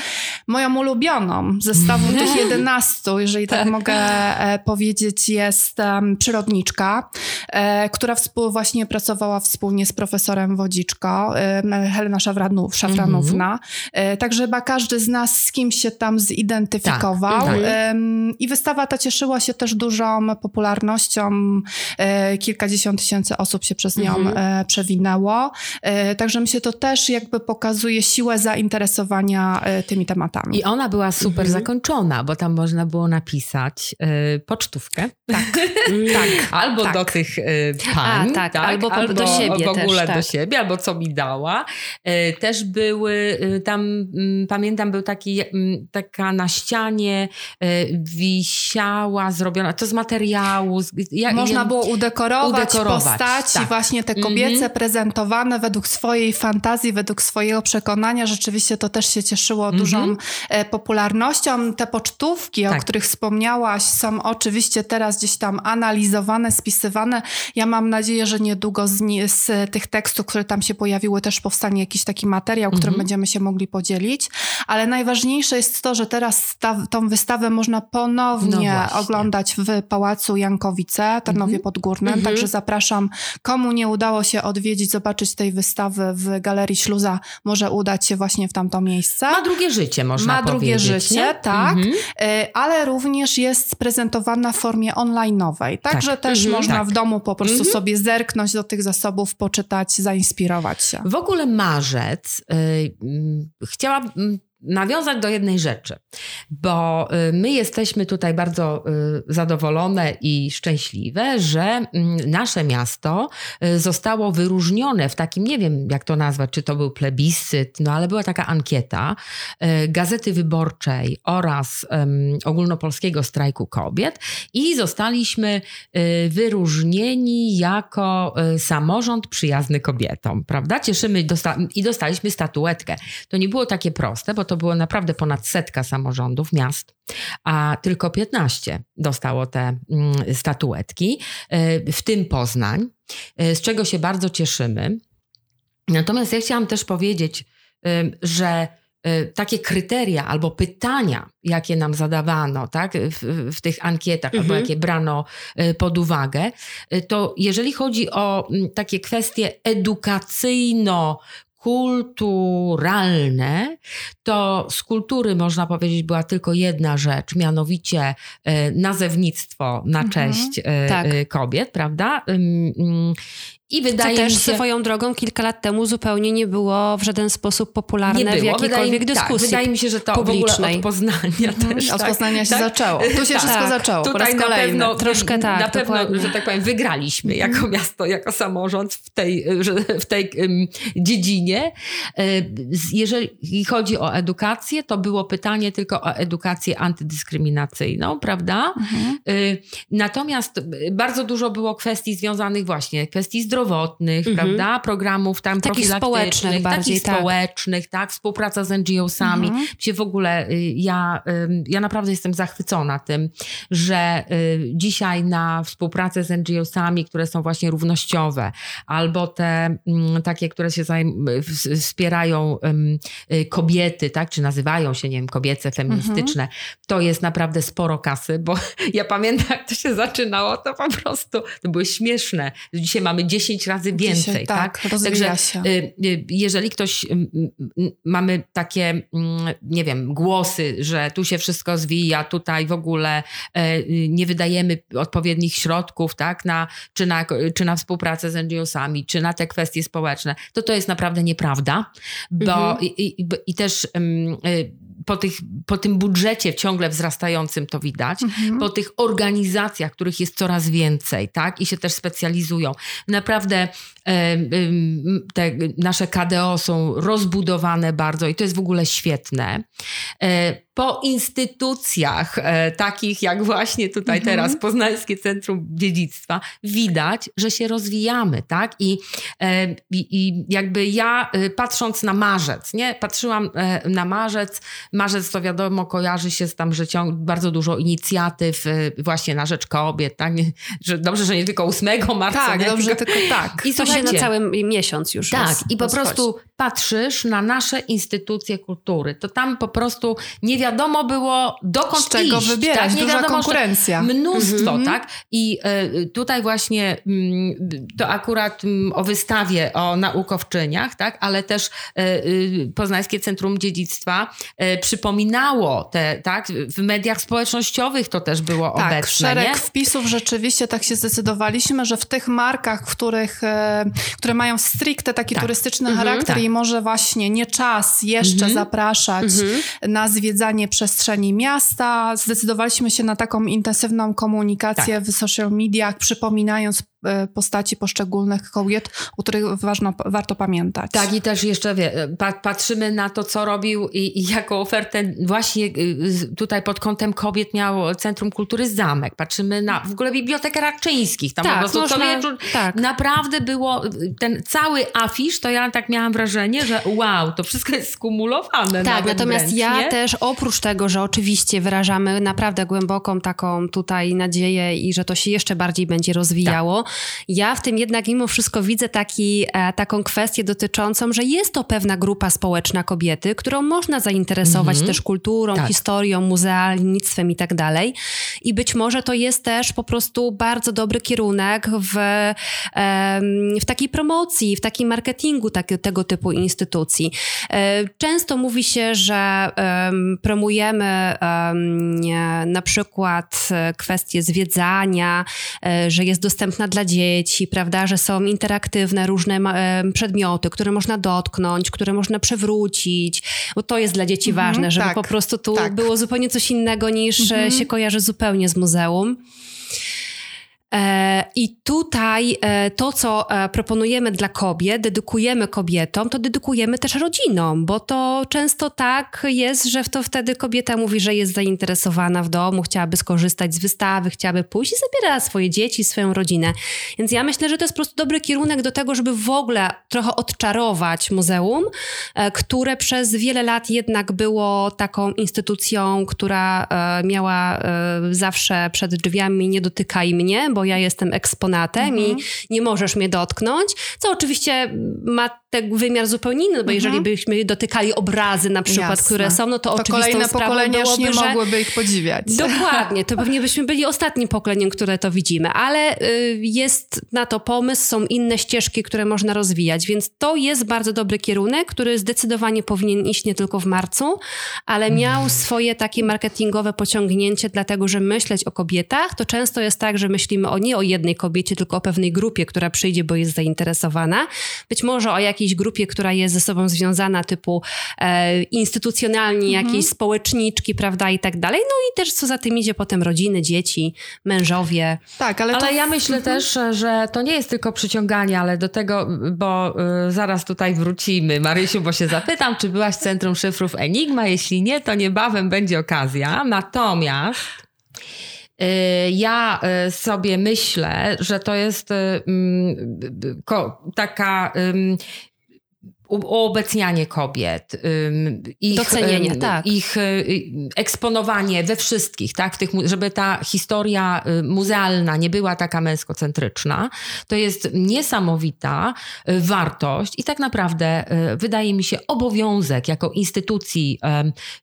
Moją ulubioną zestawu tych 11, jeżeli tak, tak mogę e, powiedzieć, jest um, przyrodniczka, e, która współ, właśnie pracowała wspólnie z profesorem Wodziczko, e, Helena Szafranów, Szafranówna. E, także chyba każdy z nas z kimś się tam zidentyfikował. Tak, tak. I wystawa ta cieszyła się też dużą popularnością. E, kilkadziesiąt tysięcy osób się przez nią mhm. E, przewinęło. Także mi się to też jakby pokazuje siłę zainteresowania tymi tematami. I ona była super mhm zakończona, bo tam można było napisać y, pocztówkę. Tak, tak. albo tak. do tych y, pań, A, tak, tak, albo, albo do siebie w ogóle też, do tak. siebie, albo co mi dała. Y, też były, y, tam mm, pamiętam, był taki, mm, taka na ścianie y, wisiała, zrobiona, to z materiału. Z, można było udekorować, udekorować postaci, tak. właśnie te kobiece mm -hmm. prezentowane według swojej fantazji, według swojego przekonania. Rzeczywiście to też się cieszyło mm -hmm. dużą e, popularnością te pocztówki, tak. o których wspomniałaś, są oczywiście teraz gdzieś tam analizowane, spisywane. Ja mam nadzieję, że niedługo z, z tych tekstów, które tam się pojawiły, też powstanie jakiś taki materiał, którym mhm. będziemy się mogli podzielić. Ale najważniejsze jest to, że teraz ta, tą wystawę można ponownie no oglądać w Pałacu Jankowice, Tarnowie mhm. Podgórnym. Mhm. Także zapraszam, komu nie udało się odwiedzić, zobaczyć tej wystawy w Galerii Śluza, może udać się właśnie w tamto miejsce. Ma drugie życie, można Ma powiedzieć. Ma drugie życie, nie? Tak, mhm. E, ale również jest prezentowana w formie online'owej. Także tak. też mhm. można tak. w domu po prostu mhm. sobie zerknąć do tych zasobów, poczytać, zainspirować się. W ogóle marzec yy, chciałabym nawiązać do jednej rzeczy, bo y, my jesteśmy tutaj bardzo y, zadowolone i szczęśliwe, że mm, nasze miasto y, zostało wyróżnione w takim, nie wiem jak to nazwać, czy to był plebiscyt, no ale była taka ankieta Gazety Wyborczej oraz Ogólnopolskiego Strajku Kobiet i zostaliśmy wyróżnieni jako samorząd przyjazny kobietom, prawda? Cieszymy dosta i dostaliśmy statuetkę. To nie było takie proste, bo to to było naprawdę ponad setka samorządów, miast, a tylko 15 dostało te mm, statuetki, e, w tym Poznań, e, z czego się bardzo cieszymy. Natomiast ja chciałam też powiedzieć, e, że takie kryteria albo pytania, jakie nam zadawano tak, w, w tych ankietach, mhm. albo jakie brano pod uwagę, to jeżeli chodzi o takie kwestie edukacyjno kulturalne, to z kultury można powiedzieć była tylko jedna rzecz, mianowicie e, nazewnictwo na mhm. cześć mhm, tak. kobiet, prawda? I wydaje też mi się, swoją drogą kilka lat temu zupełnie nie było w żaden sposób popularne nie było. w jakiejkolwiek wydaje, dyskusji Tak, wydaje mi się, że to publicznej. w ogóle od Poznania Mhm, też. Od tak, Poznania się tak? zaczęło. Tu się Tak. wszystko zaczęło. po Tutaj raz na kolejny. pewno, Troszkę tak, na pewno, dokładnie. że tak powiem, wygraliśmy jako miasto, jako samorząd w tej, w tej dziedzinie. E, Jeżeli chodzi o edukację, to było pytanie tylko o edukację antydyskryminacyjną, prawda? Mhm. Y, Natomiast y, bardzo dużo było kwestii związanych właśnie, kwestii zdrowotnych, Mhm. prawda? Programów tam Takich społecznych bardziej, takich tak. społecznych, tak? Współpraca z NGO-sami. Mhm. Się w ogóle, y, ja, ja naprawdę jestem zachwycona tym, że y, dzisiaj na współpracę z NGO-sami, które są właśnie równościowe, albo te mm, takie, które się wspierają y, kobiety, tak? Czy nazywają się, nie wiem, kobiece, feministyczne, to jest naprawdę sporo kasy, bo ja pamiętam, jak to się zaczynało, to po prostu to były śmieszne. Dzisiaj mamy 10 razy więcej, Dzisiaj, tak? tak, się. y, y, jeżeli ktoś, mamy takie, nie wiem, głosy, że tu się wszystko zwija, tutaj w ogóle y, y, nie wydajemy odpowiednich środków, tak, na, czy, na, czy na współpracę z NGO-sami, czy na te kwestie społeczne, to to jest naprawdę nieprawda, bo Mhm. i, i, i też po, tych, po tym budżecie ciągle wzrastającym to widać, Mhm. po tych organizacjach, których jest coraz więcej, tak, i się też specjalizują. Naprawdę e, te nasze KDO są rozbudowane bardzo i to jest w ogóle świetne. Po instytucjach e, takich jak właśnie tutaj Mhm. teraz Poznańskie Centrum Dziedzictwa widać, że się rozwijamy, tak? I, e, i, jakby ja e, patrząc na marzec, nie? Patrzyłam e, na marzec. Marzec to wiadomo kojarzy się z tam, że ciąg, bardzo dużo inicjatyw e, właśnie na rzecz kobiet, tak? Nie, że dobrze, że nie tylko 8 marca, Tak, nie? dobrze, tylko, tylko tak. I To się na cały miesiąc już tak, i po prostu patrzysz na nasze instytucje kultury, to tam po prostu nie wiadomo było dokąd Z czego iść. wybierać, tak? nie duża wiadomo, konkurencja. Mnóstwo, Mhm. tak? I e, tutaj właśnie mm, to akurat mm, o wystawie o naukowczyniach, tak? Ale też e, y, Poznańskie Centrum Dziedzictwa e, przypominało te, tak? W mediach społecznościowych to też było Tak, obecne, szereg nie? wpisów rzeczywiście tak się zdecydowaliśmy, że w tych markach, których, e, które mają stricte taki Tak. turystyczny Mhm, charakter tak. i może właśnie nie czas jeszcze Mhm. zapraszać Mhm. na zwiedzanie przestrzeni miasta, zdecydowaliśmy się na taką intensywną komunikację w social mediach, przypominając postaci poszczególnych kobiet, o których ważno, warto pamiętać. Tak, i też jeszcze wie, pa, patrzymy na to, co robił i, i jaką ofertę właśnie y, tutaj pod kątem kobiet miało Centrum Kultury Zamek. Patrzymy na w ogóle Bibliotekę Raczyńskich. Tam Tak, po prostu można- wieczór tak. naprawdę było, y, ten cały afisz, to ja tak miałam wrażenie, że wow, to wszystko jest skumulowane. Tak, natomiast wręcz, ja nie? też oprócz tego, że oczywiście wyrażamy naprawdę głęboką taką tutaj nadzieję i że to się jeszcze bardziej będzie rozwijało, Tak. Ja w tym jednak mimo wszystko widzę taki, e, taką kwestię dotyczącą, że jest to pewna grupa społeczna kobiety, którą można zainteresować Mhm. też kulturą, Tak. historią, muzealnictwem i tak dalej. I być może to jest też po prostu bardzo dobry kierunek w, w takiej promocji, w takim marketingu tak, tego typu instytucji. E, Często mówi się, że em, promujemy na przykład e, kwestię zwiedzania, że jest dostępna dla dzieci, prawda, że są interaktywne różne przedmioty, które można dotknąć, które można przewrócić, bo to jest dla dzieci Mhm, ważne, żeby tak, po prostu tu tak. było zupełnie coś innego niż e, Mhm. się kojarzy zupełnie z muzeum. E, I tutaj e, to, co e, proponujemy dla kobiet, dedykujemy kobietom, to dedykujemy też rodzinom, bo to często tak jest, że to wtedy kobieta mówi, że jest zainteresowana w domu, chciałaby skorzystać z wystawy, chciałaby pójść i zabiera swoje dzieci, swoją rodzinę. Więc ja myślę, że to jest po prostu dobry kierunek do tego, żeby w ogóle trochę odczarować muzeum, które przez wiele lat jednak było taką instytucją, która miała zawsze przed drzwiami nie dotykaj mnie, bo ja jestem eksponatem i nie możesz mnie dotknąć, co oczywiście ma ten wymiar zupełnie inny, bo jeżeli byśmy dotykali obrazy na przykład, Jasne. które są, no to, To oczywistą kolejne pokolenia byłoby, nie że mogłyby ich podziwiać. Dokładnie, to pewnie byśmy byli ostatnim pokoleniem, które to widzimy, ale y, jest na to pomysł, są inne ścieżki, które można rozwijać, więc to jest bardzo dobry kierunek, który zdecydowanie powinien iść nie tylko w marcu, ale miał swoje takie marketingowe pociągnięcie, dlatego że myśleć o kobietach to często jest tak, że myślimy o o, nie o jednej kobiecie, tylko o pewnej grupie, która przyjdzie, bo jest zainteresowana. Być może o jakiejś grupie, która jest ze sobą związana, typu e, instytucjonalnie mhm. jakieś społeczniczki, prawda, i tak dalej. No i też co za tym idzie potem rodziny, dzieci, mężowie. Tak, ale, ale to... ja myślę mhm. też, że to nie jest tylko przyciąganie, ale do tego, bo y, zaraz tutaj wrócimy. Marysiu, bo się zapytam, czy byłaś w Centrum Szyfrów Enigma? Jeśli nie, to niebawem będzie okazja. Natomiast ja y, sobie myślę, że to jest y, mm, taka uobecnianie kobiet, ich, Docenienie, tak. ich y, eksponowanie we wszystkich, tak, w tych, żeby ta historia y, muzealna nie była taka męskocentryczna, to jest niesamowita y, wartość i tak naprawdę wydaje mi się obowiązek jako instytucji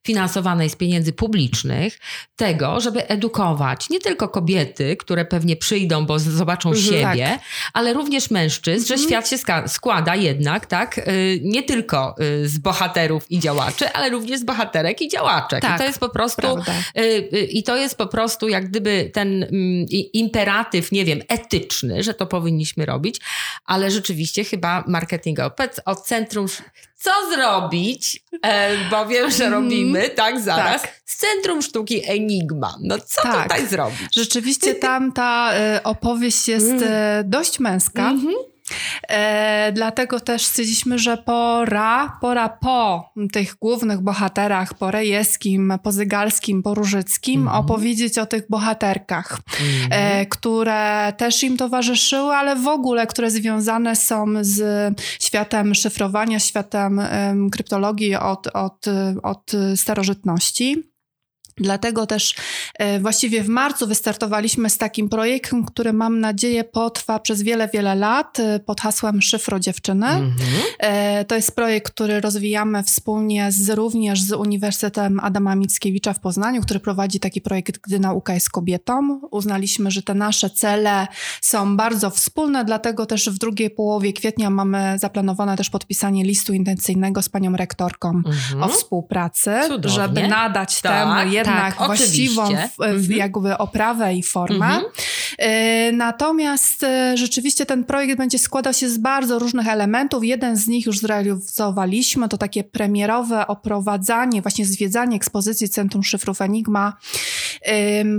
finansowanej z pieniędzy publicznych tego, żeby edukować nie tylko kobiety, które pewnie przyjdą, bo zobaczą mhm, siebie, tak. ale również mężczyzn, że mhm. świat się składa jednak, tak, nie tylko y, z bohaterów i działaczy, ale również z bohaterek i działaczek. Tak, I to jest po prostu y, y, i to jest po prostu jak gdyby ten mm, imperatyw, nie wiem, etyczny, że to powinniśmy robić, ale rzeczywiście chyba marketingowy od centrum co zrobić, e, bo wiem, że mhm. robimy, tak, zaraz, tak. z Centrum Sztuki Enigma. No co tak. tutaj zrobić? Rzeczywiście tam ta opowieść jest mm. dość męska. Mm -hmm. E, dlatego też stwierdziliśmy, że pora, pora po tych głównych bohaterach, po Rejewskim, po Zygalskim, po Różyckim, mm -hmm. opowiedzieć o tych bohaterkach, mm -hmm. e, które też im towarzyszyły, ale w ogóle, które związane są z światem szyfrowania, światem kryptologii od, od, od starożytności. Dlatego też e, właściwie w marcu wystartowaliśmy z takim projektem, który mam nadzieję potrwa przez wiele, wiele lat e, pod hasłem Szyfro Dziewczyny. Mm -hmm. To jest projekt, który rozwijamy wspólnie z, również z Uniwersytetem Adama Mickiewicza w Poznaniu, który prowadzi taki projekt, gdy nauka jest kobietą. Uznaliśmy, że te nasze cele są bardzo wspólne, dlatego też w drugiej połowie kwietnia mamy zaplanowane też podpisanie listu intencyjnego z panią rektorką mm -hmm. o współpracy, Cudownie. żeby nadać tak. temu jednak tak, właściwą w, mhm. jakby oprawę i formę. Mhm. E, natomiast e, rzeczywiście ten projekt będzie składał się z bardzo różnych elementów. Jeden z nich już zrealizowaliśmy, to takie premierowe oprowadzanie, właśnie zwiedzanie ekspozycji Centrum Szyfrów Enigma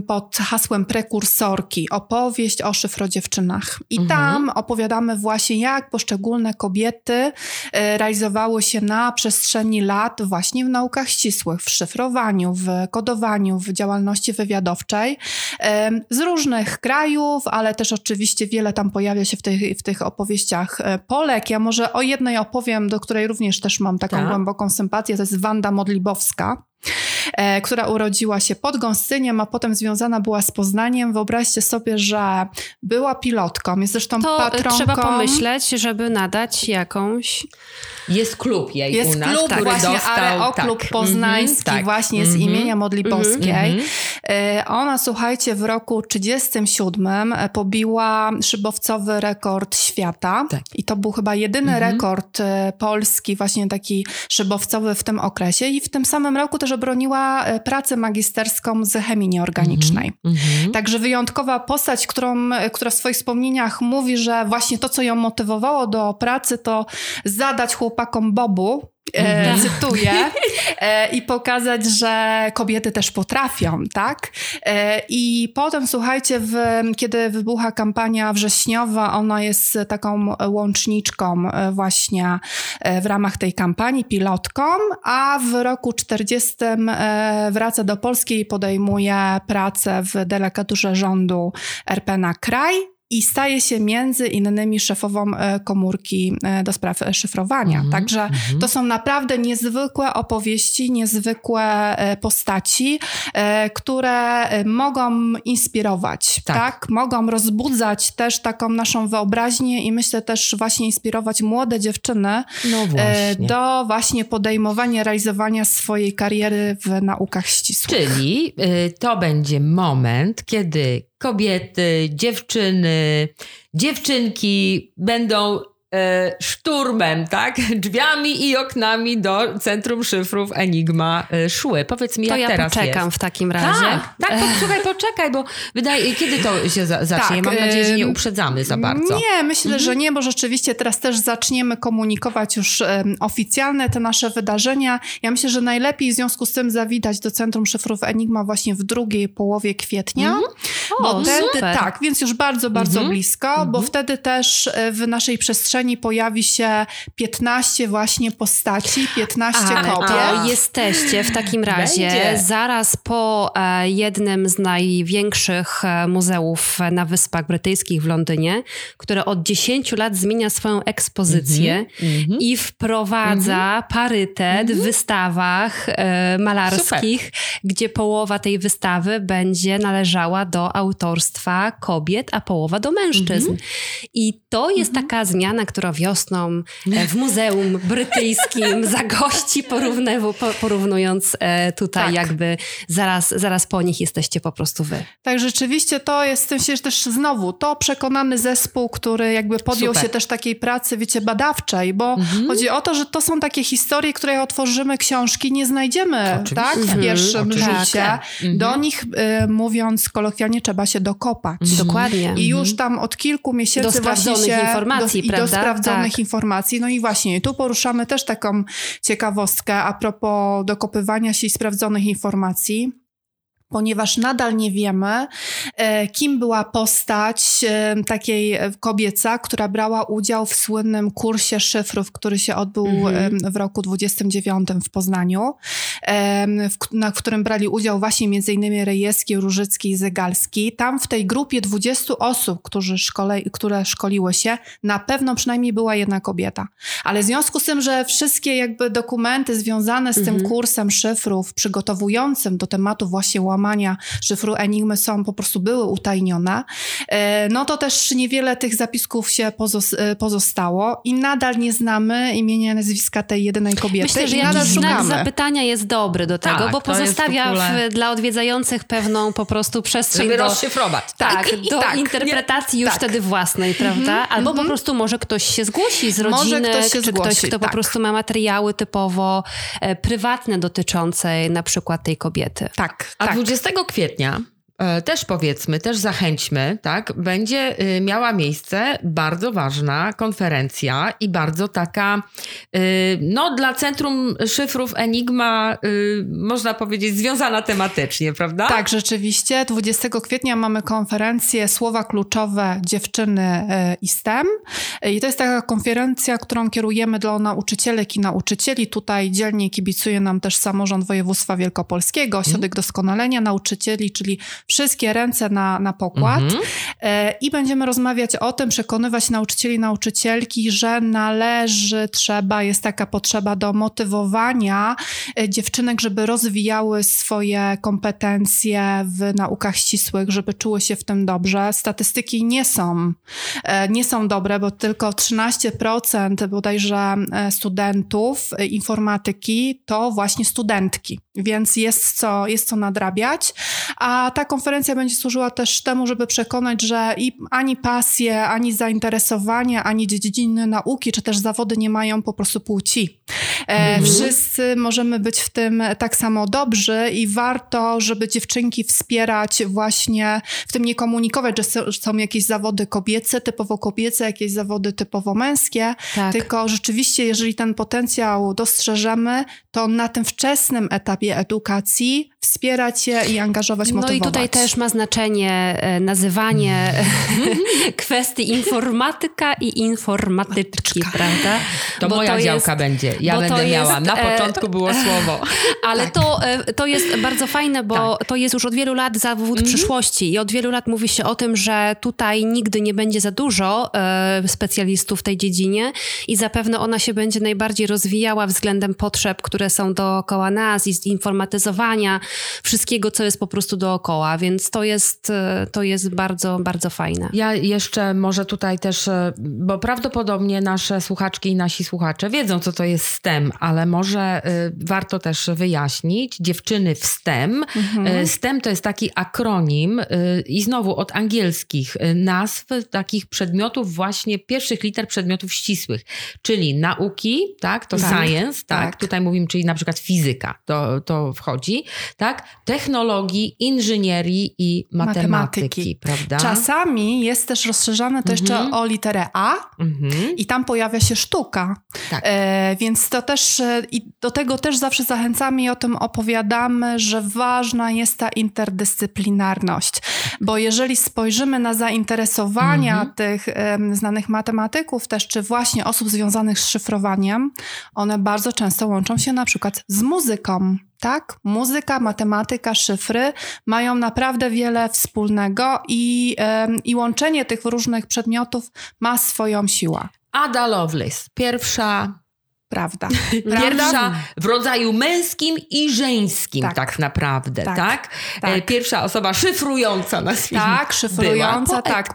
pod hasłem prekursorki, opowieść o szyfrodziewczynach. I mhm. tam opowiadamy właśnie, jak poszczególne kobiety e, realizowały się na przestrzeni lat właśnie w naukach ścisłych, w szyfrowaniu, w kodowaniu, w działalności wywiadowczej z różnych krajów, ale też oczywiście wiele tam pojawia się w tych, w tych opowieściach e, Polek. Ja może o jednej opowiem, do której również też mam taką tak. głęboką sympatię, to jest Wanda Modlibowska e, która urodziła się pod Gąstyniem, a potem związana była z Poznaniem. Wyobraźcie sobie, że była pilotką, jest zresztą to patronką. trzeba pomyśleć, żeby nadać jakąś... Jest klub jej jest u nas, klub który właśnie, dostał... Areoklub tak. Poznański mm -hmm, właśnie mm -hmm, z mhm. imienia Modlibowskiej. Mm -hmm. Ona, słuchajcie, w roku 37 e, pobiła szybowcowy rekord świata tak. i to był chyba jedyny mhm. rekord e, polski właśnie taki szybowcowy w tym okresie i w tym samym roku też obroniła pracę magisterską z chemii nieorganicznej. Mhm. Także wyjątkowa postać, którą, która w swoich wspomnieniach mówi, że właśnie to, co ją motywowało do pracy, to zadać chłopakom Bobu, e, mhm. cytuję, e, i pokazać, że kobiety też potrafią, tak? E, I potem, słuchajcie, w, kiedy wybucha kampania wrześniowa, ona jest taką łączniczką e, właśnie e, w ramach tej kampanii, pilotką, a w roku 40 e, wraca do Polski i podejmuje pracę w delegaturze rządu RP na kraj i staje się między innymi szefową e, komórki e, do spraw szyfrowania. Mm -hmm, Także mm -hmm. to są naprawdę niezwykłe opowieści, niezwykłe e, postaci, które mogą inspirować, tak. tak. Mogą rozbudzać też taką naszą wyobraźnię i myślę też właśnie inspirować młode dziewczyny no właśnie. do właśnie podejmowania, realizowania swojej kariery w naukach ścisłych. Czyli y, to będzie moment, kiedy kobiety, dziewczyny, dziewczynki będą szturmem, tak? Drzwiami i oknami do Centrum Szyfrów Enigma e, szły. Powiedz mi, to jak ja teraz poczekam jest? w takim razie. Tak, tak, poczekaj, poczekaj, bo wydaje, kiedy to się za, zacznie? Tak, Mam nadzieję, że nie uprzedzamy za bardzo. Nie, myślę, Mhm. że nie, bo rzeczywiście teraz też zaczniemy komunikować już oficjalne te nasze wydarzenia. Ja myślę, że najlepiej w związku z tym zawitać do Centrum Szyfrów Enigma właśnie w drugiej połowie kwietnia. Mhm. O, Bo wtedy, super. tak, więc już bardzo, bardzo Mhm. blisko, bo wtedy też e, w naszej przestrzeni pojawi się 15 właśnie postaci, 15 Ale kobiet. to jesteście w takim razie Będzie. zaraz po e, jednym z największych e, muzeów na Wyspach Brytyjskich w Londynie, które od 10 lat zmienia swoją ekspozycję Mhm. i wprowadza parytet w wystawach e, malarskich, gdzie połowa tej wystawy będzie należała do autorstwa kobiet, a połowa do mężczyzn. I to jest taka zmiana, która wiosną e, w Muzeum Brytyjskim zagości, porównywu- po- porównując e, tutaj Tak. jakby zaraz, zaraz po nich jesteście po prostu wy. Tak, rzeczywiście to jest myślę, że też znowu to przekonany zespół, który jakby podjął Super. się też takiej pracy, wiecie, badawczej, bo Mhm. chodzi o to, że to są takie historie, które jak otworzymy książki, nie znajdziemy Oczywiście. tak, w Mhm. pierwszym rzucie. Mhm. Do nich, y, mówiąc kolokwialnie, trzeba się dokopać. Dokładnie. I już tam od kilku miesięcy Mhm. Do właśnie się, informacji, do prawda? Sprawdzonych Tak. informacji. No i właśnie, tu poruszamy też taką ciekawostkę a propos dokopywania się sprawdzonych informacji. Ponieważ nadal nie wiemy, e, kim była postać e, takiej e, kobieca, która brała udział w słynnym kursie szyfrów, który się odbył Mhm. w roku 29 w Poznaniu, w, na w którym brali udział właśnie m.in. Rejewski, Różycki i Zygalski. Tam w tej grupie 20 osób, którzy szkole, które szkoliły się, na pewno przynajmniej była jedna kobieta. Ale w związku z tym, że wszystkie jakby dokumenty związane z tym Mhm. kursem szyfrów przygotowującym do tematu właśnie łamania szyfru Enigmy są po prostu były utajnione, e, no to też niewiele tych zapisków się e, pozostało i nadal nie znamy imienia, nazwiska tej jedynej kobiety Myślę, że i nadal szukamy. zapytania jest dobry do tego, Tak, bo pozostawia w, dla odwiedzających pewną po prostu przestrzeń Żeby do, rozszyfrować. tak, do tak, interpretacji już tak. wtedy własnej, prawda? Albo po prostu może ktoś się zgłosi z Może rodziny, ktoś się czy zgłosi, ktoś, kto po tak. prostu ma materiały typowo e, prywatne dotyczące na przykład tej kobiety. Tak, A tak. 20 kwietnia też powiedzmy, też zachęćmy, tak, będzie y, miała miejsce bardzo ważna konferencja i bardzo taka, y, no dla Centrum Szyfrów Enigma, y, można powiedzieć, związana tematycznie, prawda? Tak, rzeczywiście. 20 kwietnia mamy konferencję Słowa Kluczowe Dziewczyny e, i STEM. I to jest taka konferencja, którą kierujemy dla nauczycielek i nauczycieli. Tutaj dzielnie kibicuje nam też samorząd województwa wielkopolskiego, Ośrodek Doskonalenia Nauczycieli, czyli wszystkie ręce na, na pokład. Mhm. E, I będziemy rozmawiać o tym, przekonywać nauczycieli i nauczycielki, że należy, trzeba, jest taka potrzeba do motywowania e, dziewczynek, żeby rozwijały swoje kompetencje w naukach ścisłych, żeby czuły się w tym dobrze. Statystyki nie są, e, nie są dobre, bo tylko 13% bodajże studentów informatyki to właśnie studentki, więc jest co, jest co nadrabiać. A ta konferencja będzie służyła też temu, żeby przekonać, że i ani pasje, ani zainteresowanie, ani dziedziny nauki, czy też zawody nie mają po prostu płci. E, Wszyscy możemy być w tym tak samo dobrzy i warto, żeby dziewczynki wspierać właśnie, w tym nie komunikować, że są, że są jakieś zawody kobiece, typowo kobiece, jakieś zawody typowo męskie, Tak. tylko rzeczywiście, jeżeli ten potencjał dostrzeżemy, to na tym wczesnym etapie edukacji wspierać je i angażować, No motywować. i tutaj też ma znaczenie e, nazywanie kwestii informatyka i informatyczki, prawda? To Bo moja jest- działka będzie. Ja będę to miała. jest, Na e, początku było słowo. Ale to, e, to jest bardzo fajne, bo Tak. to jest już od wielu lat zawód Mhm. przyszłości i od wielu lat mówi się o tym, że tutaj nigdy nie będzie za dużo specjalistów w tej dziedzinie i zapewne ona się będzie najbardziej rozwijała względem potrzeb, które są dookoła nas i zinformatyzowania wszystkiego, co jest po prostu dookoła, więc to jest, e, to jest bardzo, bardzo fajne. Ja jeszcze może tutaj też, e, bo prawdopodobnie nasze słuchaczki i nasi słuchacze wiedzą, co to jest STEM. Ale może y, warto też wyjaśnić. Dziewczyny w STEM. Mhm. STEM to jest taki akronim i znowu od angielskich nazw takich przedmiotów właśnie pierwszych liter przedmiotów ścisłych, czyli nauki, tak, to Tak, science, tak, tak. tutaj mówimy, czyli na przykład fizyka, to, to wchodzi, tak, technologii, inżynierii i matematyki, Matematyki. prawda? Czasami jest też rozszerzane to jeszcze Mhm. o literę A Mhm. i tam pojawia się sztuka. Tak. E, więc to też e, i do tego też zawsze zachęcamy i o tym opowiadamy, że ważna jest ta interdyscyplinarność. Bo jeżeli spojrzymy na zainteresowania Mhm. tych znanych matematyków też, czy właśnie osób związanych z szyfrowaniem, one bardzo często łączą się na przykład z muzyką. Tak, muzyka, matematyka, szyfry mają naprawdę wiele wspólnego i, i łączenie tych różnych przedmiotów ma swoją siłę. Ada Lovelace, pierwsza Prawda. Pierwsza w rodzaju męskim i żeńskim tak, Tak. naprawdę, tak? Tak. Tak. E, Pierwsza osoba szyfrująca na świecie. Tak, szyfrująca, tak.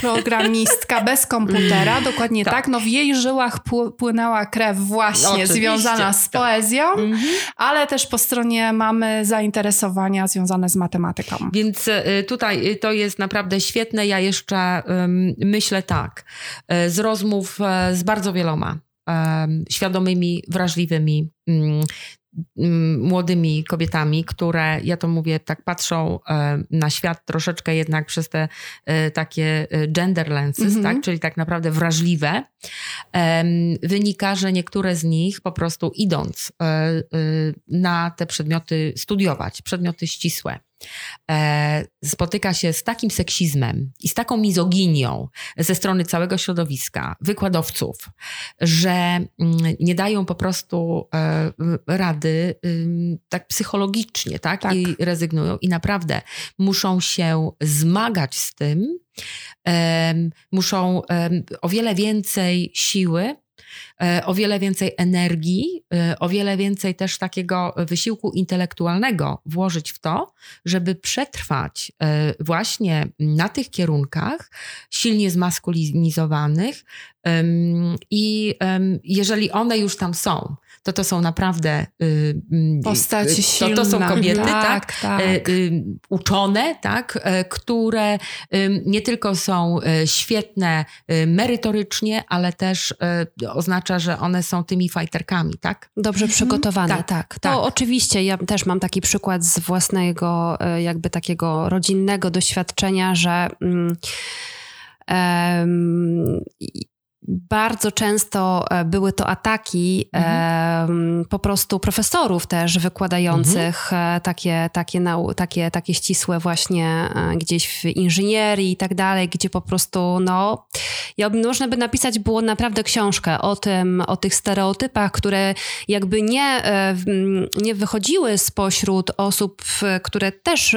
Programistka bez komputera, dokładnie tak. Tak. No w jej żyłach pł- płynęła krew właśnie Oczywiście, związana z tak. poezją, Mhm. ale też po stronie mamy zainteresowania związane z matematyką. Więc e, tutaj e, to jest naprawdę świetne. Ja jeszcze myślę tak, z rozmów z bardzo wieloma świadomymi, wrażliwymi mm, mm, młodymi kobietami, które, ja to mówię, tak patrzą na świat troszeczkę jednak przez te e, takie e, gender lenses, Mhm. tak? czyli tak naprawdę wrażliwe, wynika, że niektóre z nich po prostu idąc e, na te przedmioty studiować, przedmioty ścisłe, spotyka się z takim seksizmem i z taką mizoginią ze strony całego środowiska, wykładowców, że mm, nie dają po prostu e, rady tak psychologicznie, tak? Tak. I rezygnują. I naprawdę muszą się zmagać z tym, muszą o wiele więcej siły, e, o wiele więcej energii, e, o wiele więcej też takiego wysiłku intelektualnego włożyć w to, żeby przetrwać e, właśnie na tych kierunkach silnie zmaskulinizowanych i jeżeli one już tam są, to to są naprawdę y, mm, Postaci y, silne. to, to są kobiety, tak? tak, tak. y, uczone, tak, które nie tylko są świetne merytorycznie, ale też oznacza, że one są tymi fajterkami, tak? Dobrze przygotowane, Tak, tak. To tak. oczywiście, ja też mam taki przykład z własnego, jakby takiego rodzinnego doświadczenia, że mm, bardzo często e, były to ataki em, po prostu profesorów też wykładających e, takie, takie, nau- takie, takie ścisłe właśnie e, gdzieś w inżynierii i tak dalej, gdzie po prostu no, ja, można by napisać było naprawdę książkę o tym, o tych stereotypach, które jakby nie, nie wychodziły spośród osób, które też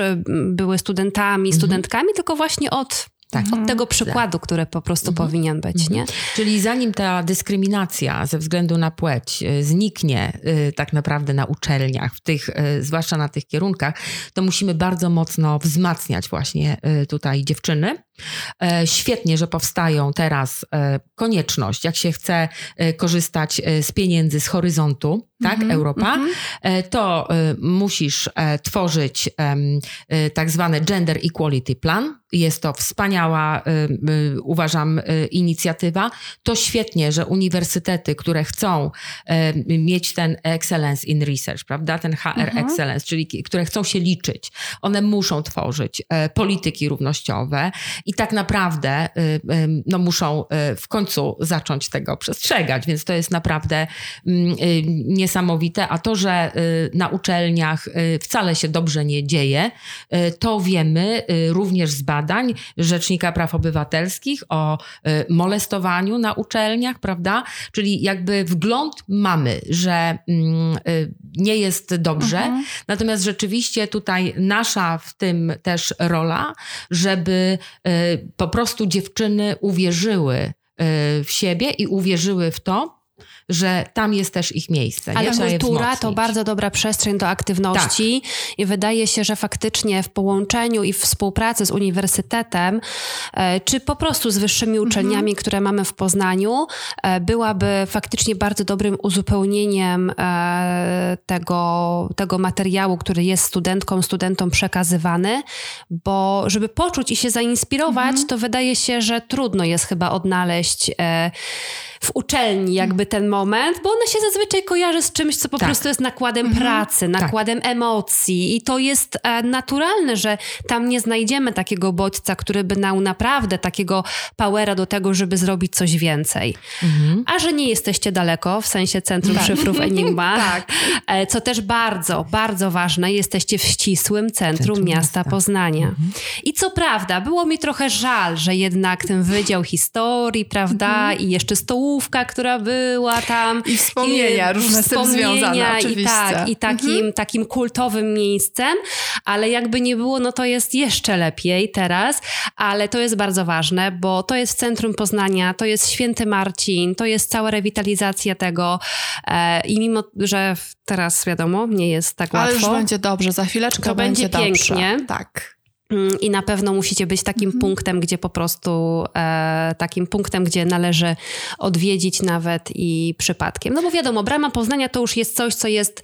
były studentami, studentkami, tylko właśnie od, Tak. od tego przykładu, który po prostu powinien być, nie? Czyli zanim ta dyskryminacja ze względu na płeć e, zniknie e, tak naprawdę na uczelniach, w tych, e, zwłaszcza na tych kierunkach, to musimy bardzo mocno wzmacniać właśnie tutaj dziewczyny. E, Świetnie, że powstają teraz e, konieczność, jak się chce e, korzystać z pieniędzy z horyzontu, tak, Europa, e, to musisz tworzyć tak zwany Gender Equality Plan. Jest to wspaniała, e, e, uważam, e, inicjatywa. To świetnie, że uniwersytety, które chcą mieć ten Excellence in Research, prawda, ten HR Excellence, czyli które chcą się liczyć, one muszą tworzyć polityki równościowe i tak naprawdę no, muszą w końcu zacząć tego przestrzegać, więc to jest naprawdę mm, y, niesamowite. A to, że y, na uczelniach y, wcale się dobrze nie dzieje, y, to wiemy y, również z badań Rzecznika Praw Obywatelskich o y, molestowaniu na uczelniach, prawda? Czyli jakby wgląd mamy, że mm, y, nie jest dobrze. Natomiast rzeczywiście tutaj nasza w tym też rola, żeby y, po prostu dziewczyny uwierzyły w siebie i uwierzyły w to, że tam jest też ich miejsce. Ale nie? kultura to bardzo dobra przestrzeń do aktywności tak. i wydaje się, że faktycznie w połączeniu i w współpracy z uniwersytetem, e, czy po prostu z wyższymi uczelniami, mhm. które mamy w Poznaniu, e, byłaby faktycznie bardzo dobrym uzupełnieniem e, tego, tego materiału, który jest studentkom, studentom przekazywany, bo żeby poczuć i się zainspirować, mhm. to wydaje się, że trudno jest chyba odnaleźć w uczelni jakby ten moment, bo ona się zazwyczaj kojarzy z czymś, co po tak. prostu jest nakładem mhm. pracy, tak. nakładem tak. emocji i to jest e, naturalne, że tam nie znajdziemy takiego bodźca, który by dał naprawdę takiego powera do tego, żeby zrobić coś więcej. Mhm. A że nie jesteście daleko, w sensie Centrum tak. Szyfrów Enigma, tak. E, co też bardzo, bardzo ważne, jesteście w ścisłym centrum, centrum miasta, miasta, Poznania. Mhm. I co prawda, było mi trochę żal, że jednak ten Wydział Historii, prawda, mhm. i jeszcze stołówka stołówka, która była tam. I wspomnienia, i, różne wspomnienia, z tym związane, oczywiście. I tak, i takim, mhm. takim kultowym miejscem, ale jakby nie było, no to jest jeszcze lepiej teraz, ale to jest bardzo ważne, bo to jest w centrum Poznania, to jest Święty Marcin, to jest cała rewitalizacja tego e, i mimo, że teraz wiadomo, nie jest tak ale łatwo. Ale już będzie dobrze, za chwileczkę to będzie, będzie pięknie. Dobrze. Tak. Mm, I na pewno musicie być takim mhm. punktem, gdzie po prostu e, takim punktem, gdzie należy odwiedzić nawet i przypadkiem. No bo wiadomo, brama Poznania to już jest coś, co jest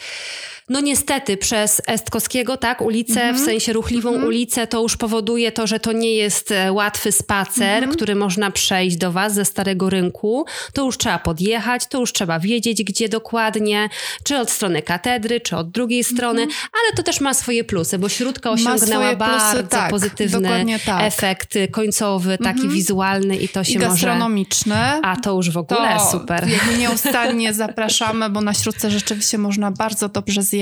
no niestety przez Estkowskiego, tak, ulicę, mm -hmm. w sensie ruchliwą mm -hmm. ulicę, to już powoduje to, że to nie jest e, łatwy spacer, mm -hmm. który można przejść do Was ze Starego Rynku. To już trzeba podjechać, to już trzeba wiedzieć, gdzie dokładnie, czy od strony katedry, czy od drugiej strony, mhm. ale to też ma swoje plusy, bo śródka osiągnęła bardzo plusy, tak, pozytywny tak. efekt końcowy, taki mhm. wizualny i to się I gastronomiczny. może... A to już w ogóle to super. Nieustannie zapraszamy, bo na śródce rzeczywiście można bardzo dobrze zjeść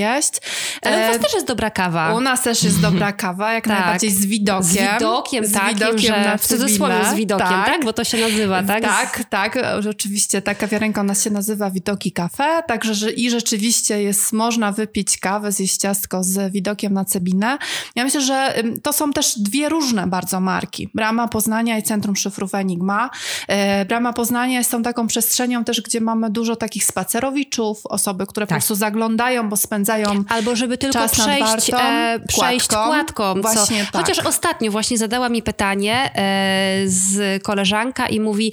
Ale u was e, też jest dobra kawa. U nas też jest dobra kawa, jak tak. najbardziej z widokiem. Z widokiem, z takim, widokiem że na w cudzysłowie z widokiem, tak. tak. Bo to się nazywa, tak? Tak, tak. Rzeczywiście ta kawiarenka u nas się nazywa Widoki Cafe, także że, i rzeczywiście jest, można wypić kawę, zjeść ciastko z widokiem na Cebinę. Ja myślę, że to są też dwie różne bardzo marki. Brama Poznania i Centrum Szyfrów Enigma. E, Brama Poznania jest tą taką przestrzenią też, gdzie mamy dużo takich spacerowiczów, osoby, które tak. po prostu zaglądają, bo spędzają spędzają Albo żeby tylko przejść, e, przejść kładką. Właśnie co, tak. Chociaż ostatnio właśnie zadała mi pytanie e, z koleżanka i mówi,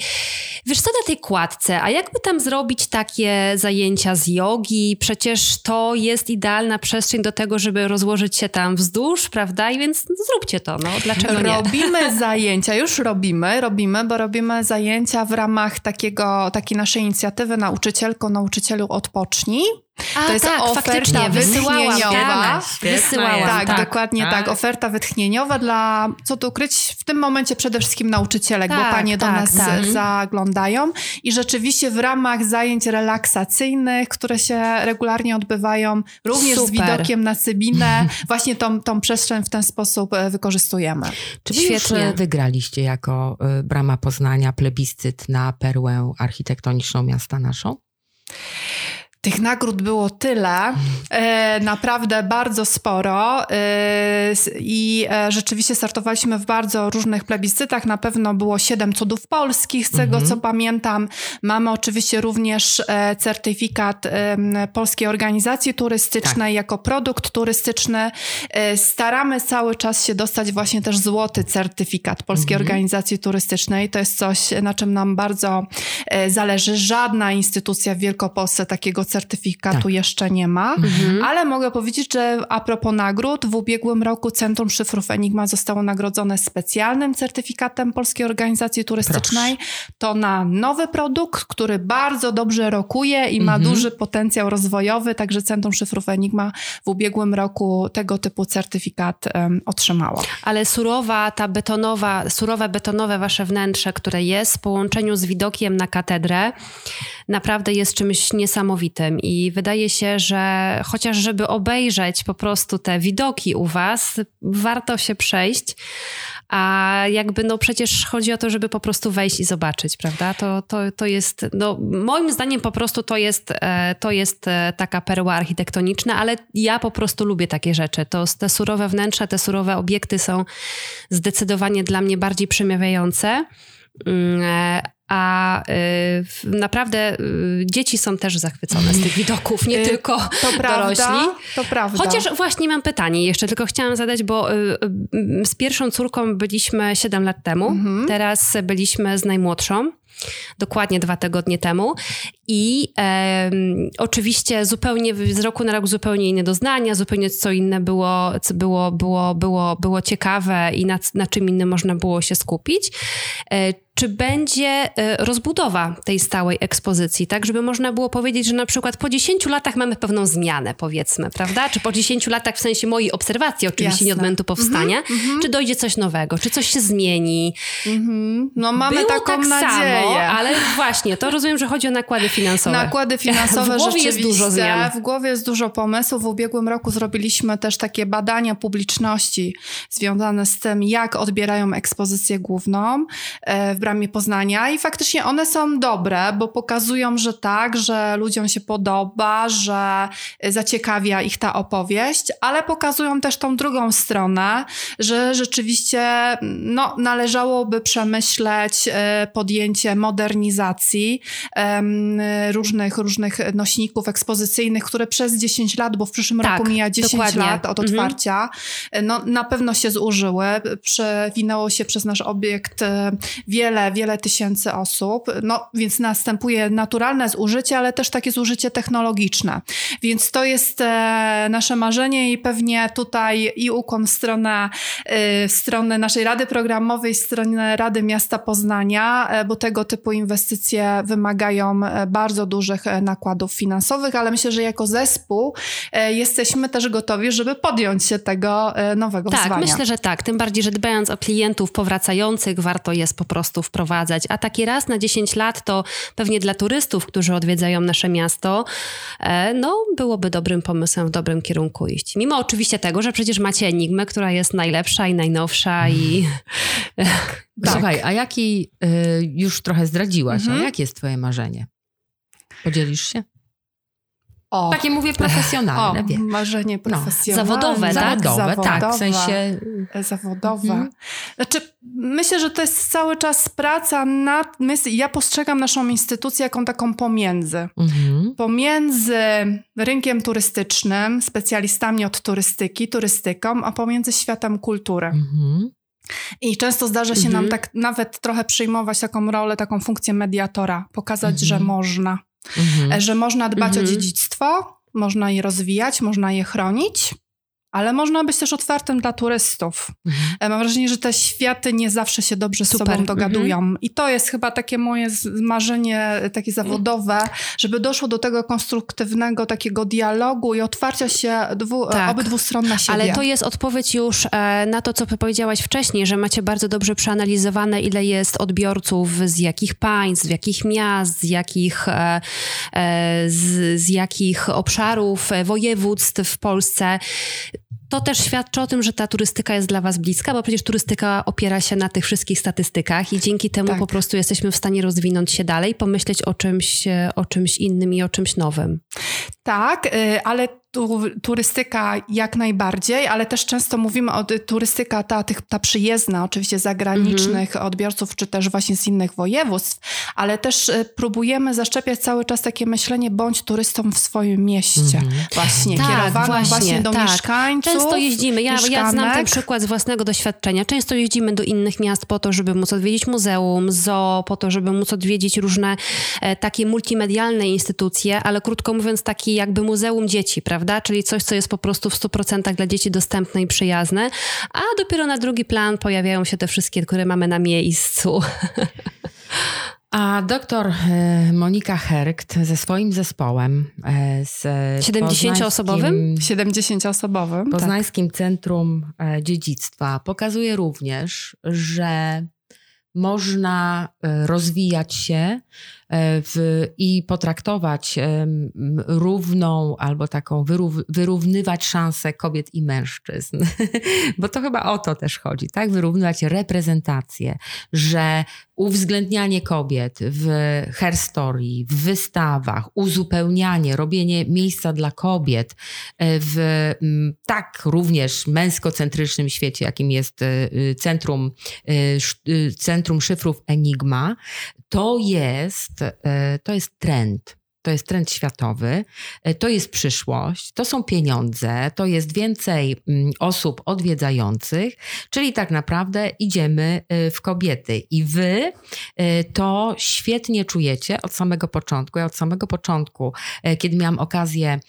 wiesz co na tej kładce, a jakby tam zrobić takie zajęcia z jogi? Przecież to jest idealna przestrzeń do tego, żeby rozłożyć się tam wzdłuż, prawda? I więc no, zróbcie to, no dlaczego nie? Robimy zajęcia, już robimy, robimy, bo robimy zajęcia w ramach takiego, takiej naszej inicjatywy nauczycielko, nauczycielu odpocznij. A, to jest tak, oferta wytchnieniowa. Wysyłałam, tak, tak, dokładnie tak. tak. Oferta wytchnieniowa dla, co tu ukryć, w tym momencie przede wszystkim nauczycielek, tak, bo panie do tak, nas tak. zaglądają. I rzeczywiście w ramach zajęć relaksacyjnych, które się regularnie odbywają, również Super. z widokiem na Sybinę, właśnie tą, tą przestrzeń w ten sposób e, wykorzystujemy. Czy Świetnie. wygraliście jako e, Brama Poznania plebiscyt na perłę architektoniczną miasta naszą? Tych nagród było tyle, e, naprawdę bardzo sporo e, i e, rzeczywiście startowaliśmy w bardzo różnych plebiscytach. Na pewno było siedem cudów polskich, z tego mhm. co pamiętam. Mamy oczywiście również certyfikat Polskiej Organizacji Turystycznej tak. jako produkt turystyczny. Staramy cały czas się dostać właśnie też złoty certyfikat Polskiej mhm. Organizacji Turystycznej. To jest coś, na czym nam bardzo zależy. Żadna instytucja w Wielkopolsce takiego certyfikatu certyfikatu tak. jeszcze nie ma, mhm. ale mogę powiedzieć, że a propos nagród, w ubiegłym roku Centrum Szyfrów Enigma zostało nagrodzone specjalnym certyfikatem Polskiej Organizacji Turystycznej. Proszę. To na nowy produkt, który bardzo dobrze rokuje i ma mhm. duży potencjał rozwojowy, także Centrum Szyfrów Enigma w ubiegłym roku tego typu certyfikat um, otrzymało. Ale surowa, ta betonowa, surowe betonowe wasze wnętrze, które jest w połączeniu z widokiem na katedrę, naprawdę jest czymś niesamowitym i wydaje się, że chociaż żeby obejrzeć po prostu te widoki u was, warto się przejść. A jakby no przecież chodzi o to, żeby po prostu wejść i zobaczyć, prawda? To, to, to jest, no moim zdaniem po prostu to jest, e, to jest e, taka perła architektoniczna, ale ja po prostu lubię takie rzeczy. To te surowe wnętrza, te surowe obiekty są zdecydowanie dla mnie bardziej przemawiające. E, a y, naprawdę y, dzieci są też zachwycone z tych widoków, nie Y, tylko To prawda, dorośli. to prawda. Chociaż właśnie mam pytanie jeszcze, tylko chciałam zadać, bo y, y, z pierwszą córką byliśmy 7 lat temu, Mhm. teraz byliśmy z najmłodszą. Dokładnie dwa tygodnie temu. I em, oczywiście zupełnie z roku na rok zupełnie inne doznania, zupełnie co inne było, co było, było, było, było ciekawe i na, na czym innym można było się skupić. E, Czy będzie e, rozbudowa tej stałej ekspozycji, tak żeby można było powiedzieć, że na przykład po 10 latach mamy pewną zmianę, powiedzmy, prawda? Czy po 10 latach w sensie mojej obserwacji, oczywiście nie od Jasne. momentu powstania, czy dojdzie coś nowego, czy coś się zmieni, Mhm. No mamy było taką tak nadzieję. samo, ale właśnie, to rozumiem, że chodzi o nakłady finansowe. Nakłady finansowe W głowie jest dużo zmian. W głowie jest dużo pomysłów. W ubiegłym roku zrobiliśmy też takie badania publiczności związane z tym, jak odbierają ekspozycję główną e, w Bramie Poznania i faktycznie one są dobre, bo pokazują, że tak, że ludziom się podoba, że zaciekawia ich ta opowieść, ale pokazują też tą drugą stronę, że rzeczywiście no, należałoby przemyśleć e, podjęcie modernizacji różnych, różnych nośników ekspozycyjnych, które przez 10 lat, bo w przyszłym Tak, roku mija 10 dokładnie. lat od Mhm. otwarcia, no, na pewno się zużyły. Przewinęło się przez nasz obiekt e, wiele, wiele tysięcy osób, no, więc następuje naturalne zużycie, ale też takie zużycie technologiczne. Więc to jest e, nasze marzenie i pewnie tutaj i ukłon w stronę, e, w stronę naszej Rady Programowej, w stronę Rady Miasta Poznania, e, bo tego typu inwestycje wymagają bardzo dużych nakładów finansowych, ale myślę, że jako zespół jesteśmy też gotowi, żeby podjąć się tego nowego Tak, wyzwania. myślę, że tak. Tym bardziej, że dbając o klientów powracających, warto jest po prostu wprowadzać. A taki raz na 10 lat to pewnie dla turystów, którzy odwiedzają nasze miasto, e, no byłoby dobrym pomysłem w dobrym kierunku iść. Mimo oczywiście tego, że przecież macie Enigmę, która jest najlepsza i najnowsza i Tak. Słuchaj, a jaki, y, już trochę zdradziłaś, Mhm. a jakie jest twoje marzenie? Podzielisz się? O, Takie mówię profesjonalne, o wiem. marzenie profesjonalne. Zawodowe, tak? Zawodowe, tak, w sensie... e, zawodowe. Mhm. Znaczy, myślę, że to jest cały czas praca nad. My, ja postrzegam naszą instytucję jaką taką pomiędzy. Mhm. Pomiędzy rynkiem turystycznym, specjalistami od turystyki, turystyką, a pomiędzy światem kultury. Mhm. I często zdarza się Mhm. nam tak nawet trochę przyjmować taką rolę, taką funkcję mediatora, pokazać, Mhm. że można. Mhm. E, Że można dbać Mhm. o dziedzictwo, można je rozwijać, można je chronić, ale można być też otwartym dla turystów. Mhm. E, Mam wrażenie, że te światy nie zawsze się dobrze z Super. sobą dogadują. I to jest chyba takie moje z- marzenie, e, takie zawodowe, żeby doszło do tego konstruktywnego takiego dialogu i otwarcia się dwu, e, Tak. obydwu stron na siebie. Ale to jest odpowiedź już na to, co powiedziałaś wcześniej, że macie bardzo dobrze przeanalizowane, ile jest odbiorców, z jakich państw, z jakich miast, z jakich, z, z jakich obszarów, województw w Polsce. To też świadczy o tym, że ta turystyka jest dla Was bliska, bo przecież turystyka opiera się na tych wszystkich statystykach i dzięki temu Tak. po prostu jesteśmy w stanie rozwinąć się dalej, pomyśleć o czymś, e, o czymś innym i o czymś nowym. Tak, y, ale tu, turystyka jak najbardziej, ale też często mówimy o turystyka ta, tych, ta przyjezdna, oczywiście zagranicznych Mhm. odbiorców, czy też właśnie z innych województw, ale też y, próbujemy zaszczepiać cały czas takie myślenie, bądź turystą w swoim mieście. Mhm. Właśnie, Tak, kierowaną właśnie, właśnie do tak. mieszkańców. Często jeździmy, ja, ja znam ten przykład z własnego doświadczenia. Często jeździmy do innych miast po to, żeby móc odwiedzić muzeum, zoo, po to, żeby móc odwiedzić różne e, takie multimedialne instytucje, ale krótko mówiąc taki jakby muzeum dzieci, prawda? Czyli coś, co jest po prostu w 100% dla dzieci dostępne i przyjazne, a dopiero na drugi plan pojawiają się te wszystkie, które mamy na miejscu. A doktor e, Monika Herkt ze swoim zespołem e, z 70-osobowym? Poznańskim- 70-osobowym. Poznańskim Centrum e, Dziedzictwa pokazuje również, że można rozwijać się w, i potraktować równą albo taką wyrów, wyrównywać szanse kobiet i mężczyzn. Bo to chyba o to też chodzi, tak? Wyrównywać reprezentację, że uwzględnianie kobiet w herstorii, w wystawach, uzupełnianie, robienie miejsca dla kobiet e, w tak również męskocentrycznym świecie, jakim jest e, centrum, centrum szyfrów Enigma, to jest, e, to jest trend. To jest trend światowy, e, to jest przyszłość, to są pieniądze, to jest więcej mm, osób odwiedzających, czyli tak naprawdę idziemy e, w kobiety. I wy to świetnie czujecie od samego początku. Ja od samego początku, kiedy miałam okazję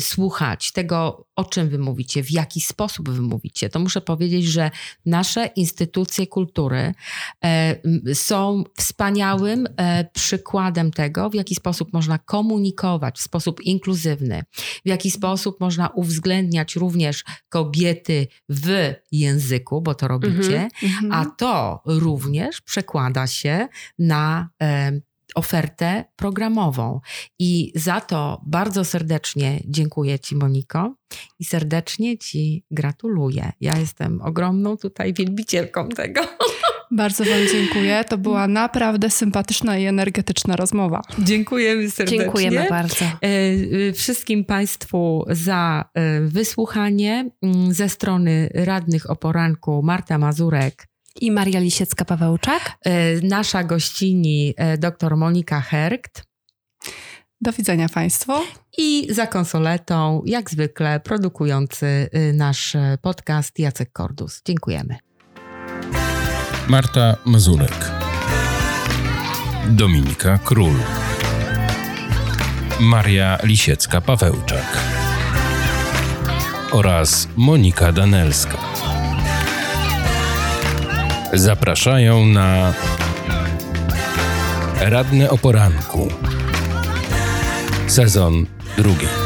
słuchać tego, o czym wy mówicie, w jaki sposób wy mówicie, to muszę powiedzieć, że nasze instytucje kultury są wspaniałym przykładem tego, w jaki sposób można komunikować w sposób inkluzywny, w jaki sposób można uwzględniać również kobiety w języku, bo to robicie, mm-hmm. a to również przekłada się na e, ofertę programową. I za to bardzo serdecznie dziękuję Ci, Moniko, i serdecznie Ci gratuluję. Ja jestem ogromną tutaj wielbicielką tego. Bardzo Wam dziękuję. To była naprawdę sympatyczna i energetyczna rozmowa. Dziękujemy serdecznie. Dziękujemy bardzo. E, e, wszystkim Państwu za e, wysłuchanie. Mm, ze strony radnych o poranku Marta Mazurek i Maria Lisiecka-Pawełczak. Nasza gościni dr Monika Herkt. Do widzenia Państwu. I za konsoletą, jak zwykle, produkujący nasz podcast Jacek Kordus. Dziękujemy. Marta Mazurek, Dominika Król, Maria Lisiecka-Pawełczak oraz Monika Danelska. Zapraszają na Radne o poranku. Sezon drugi.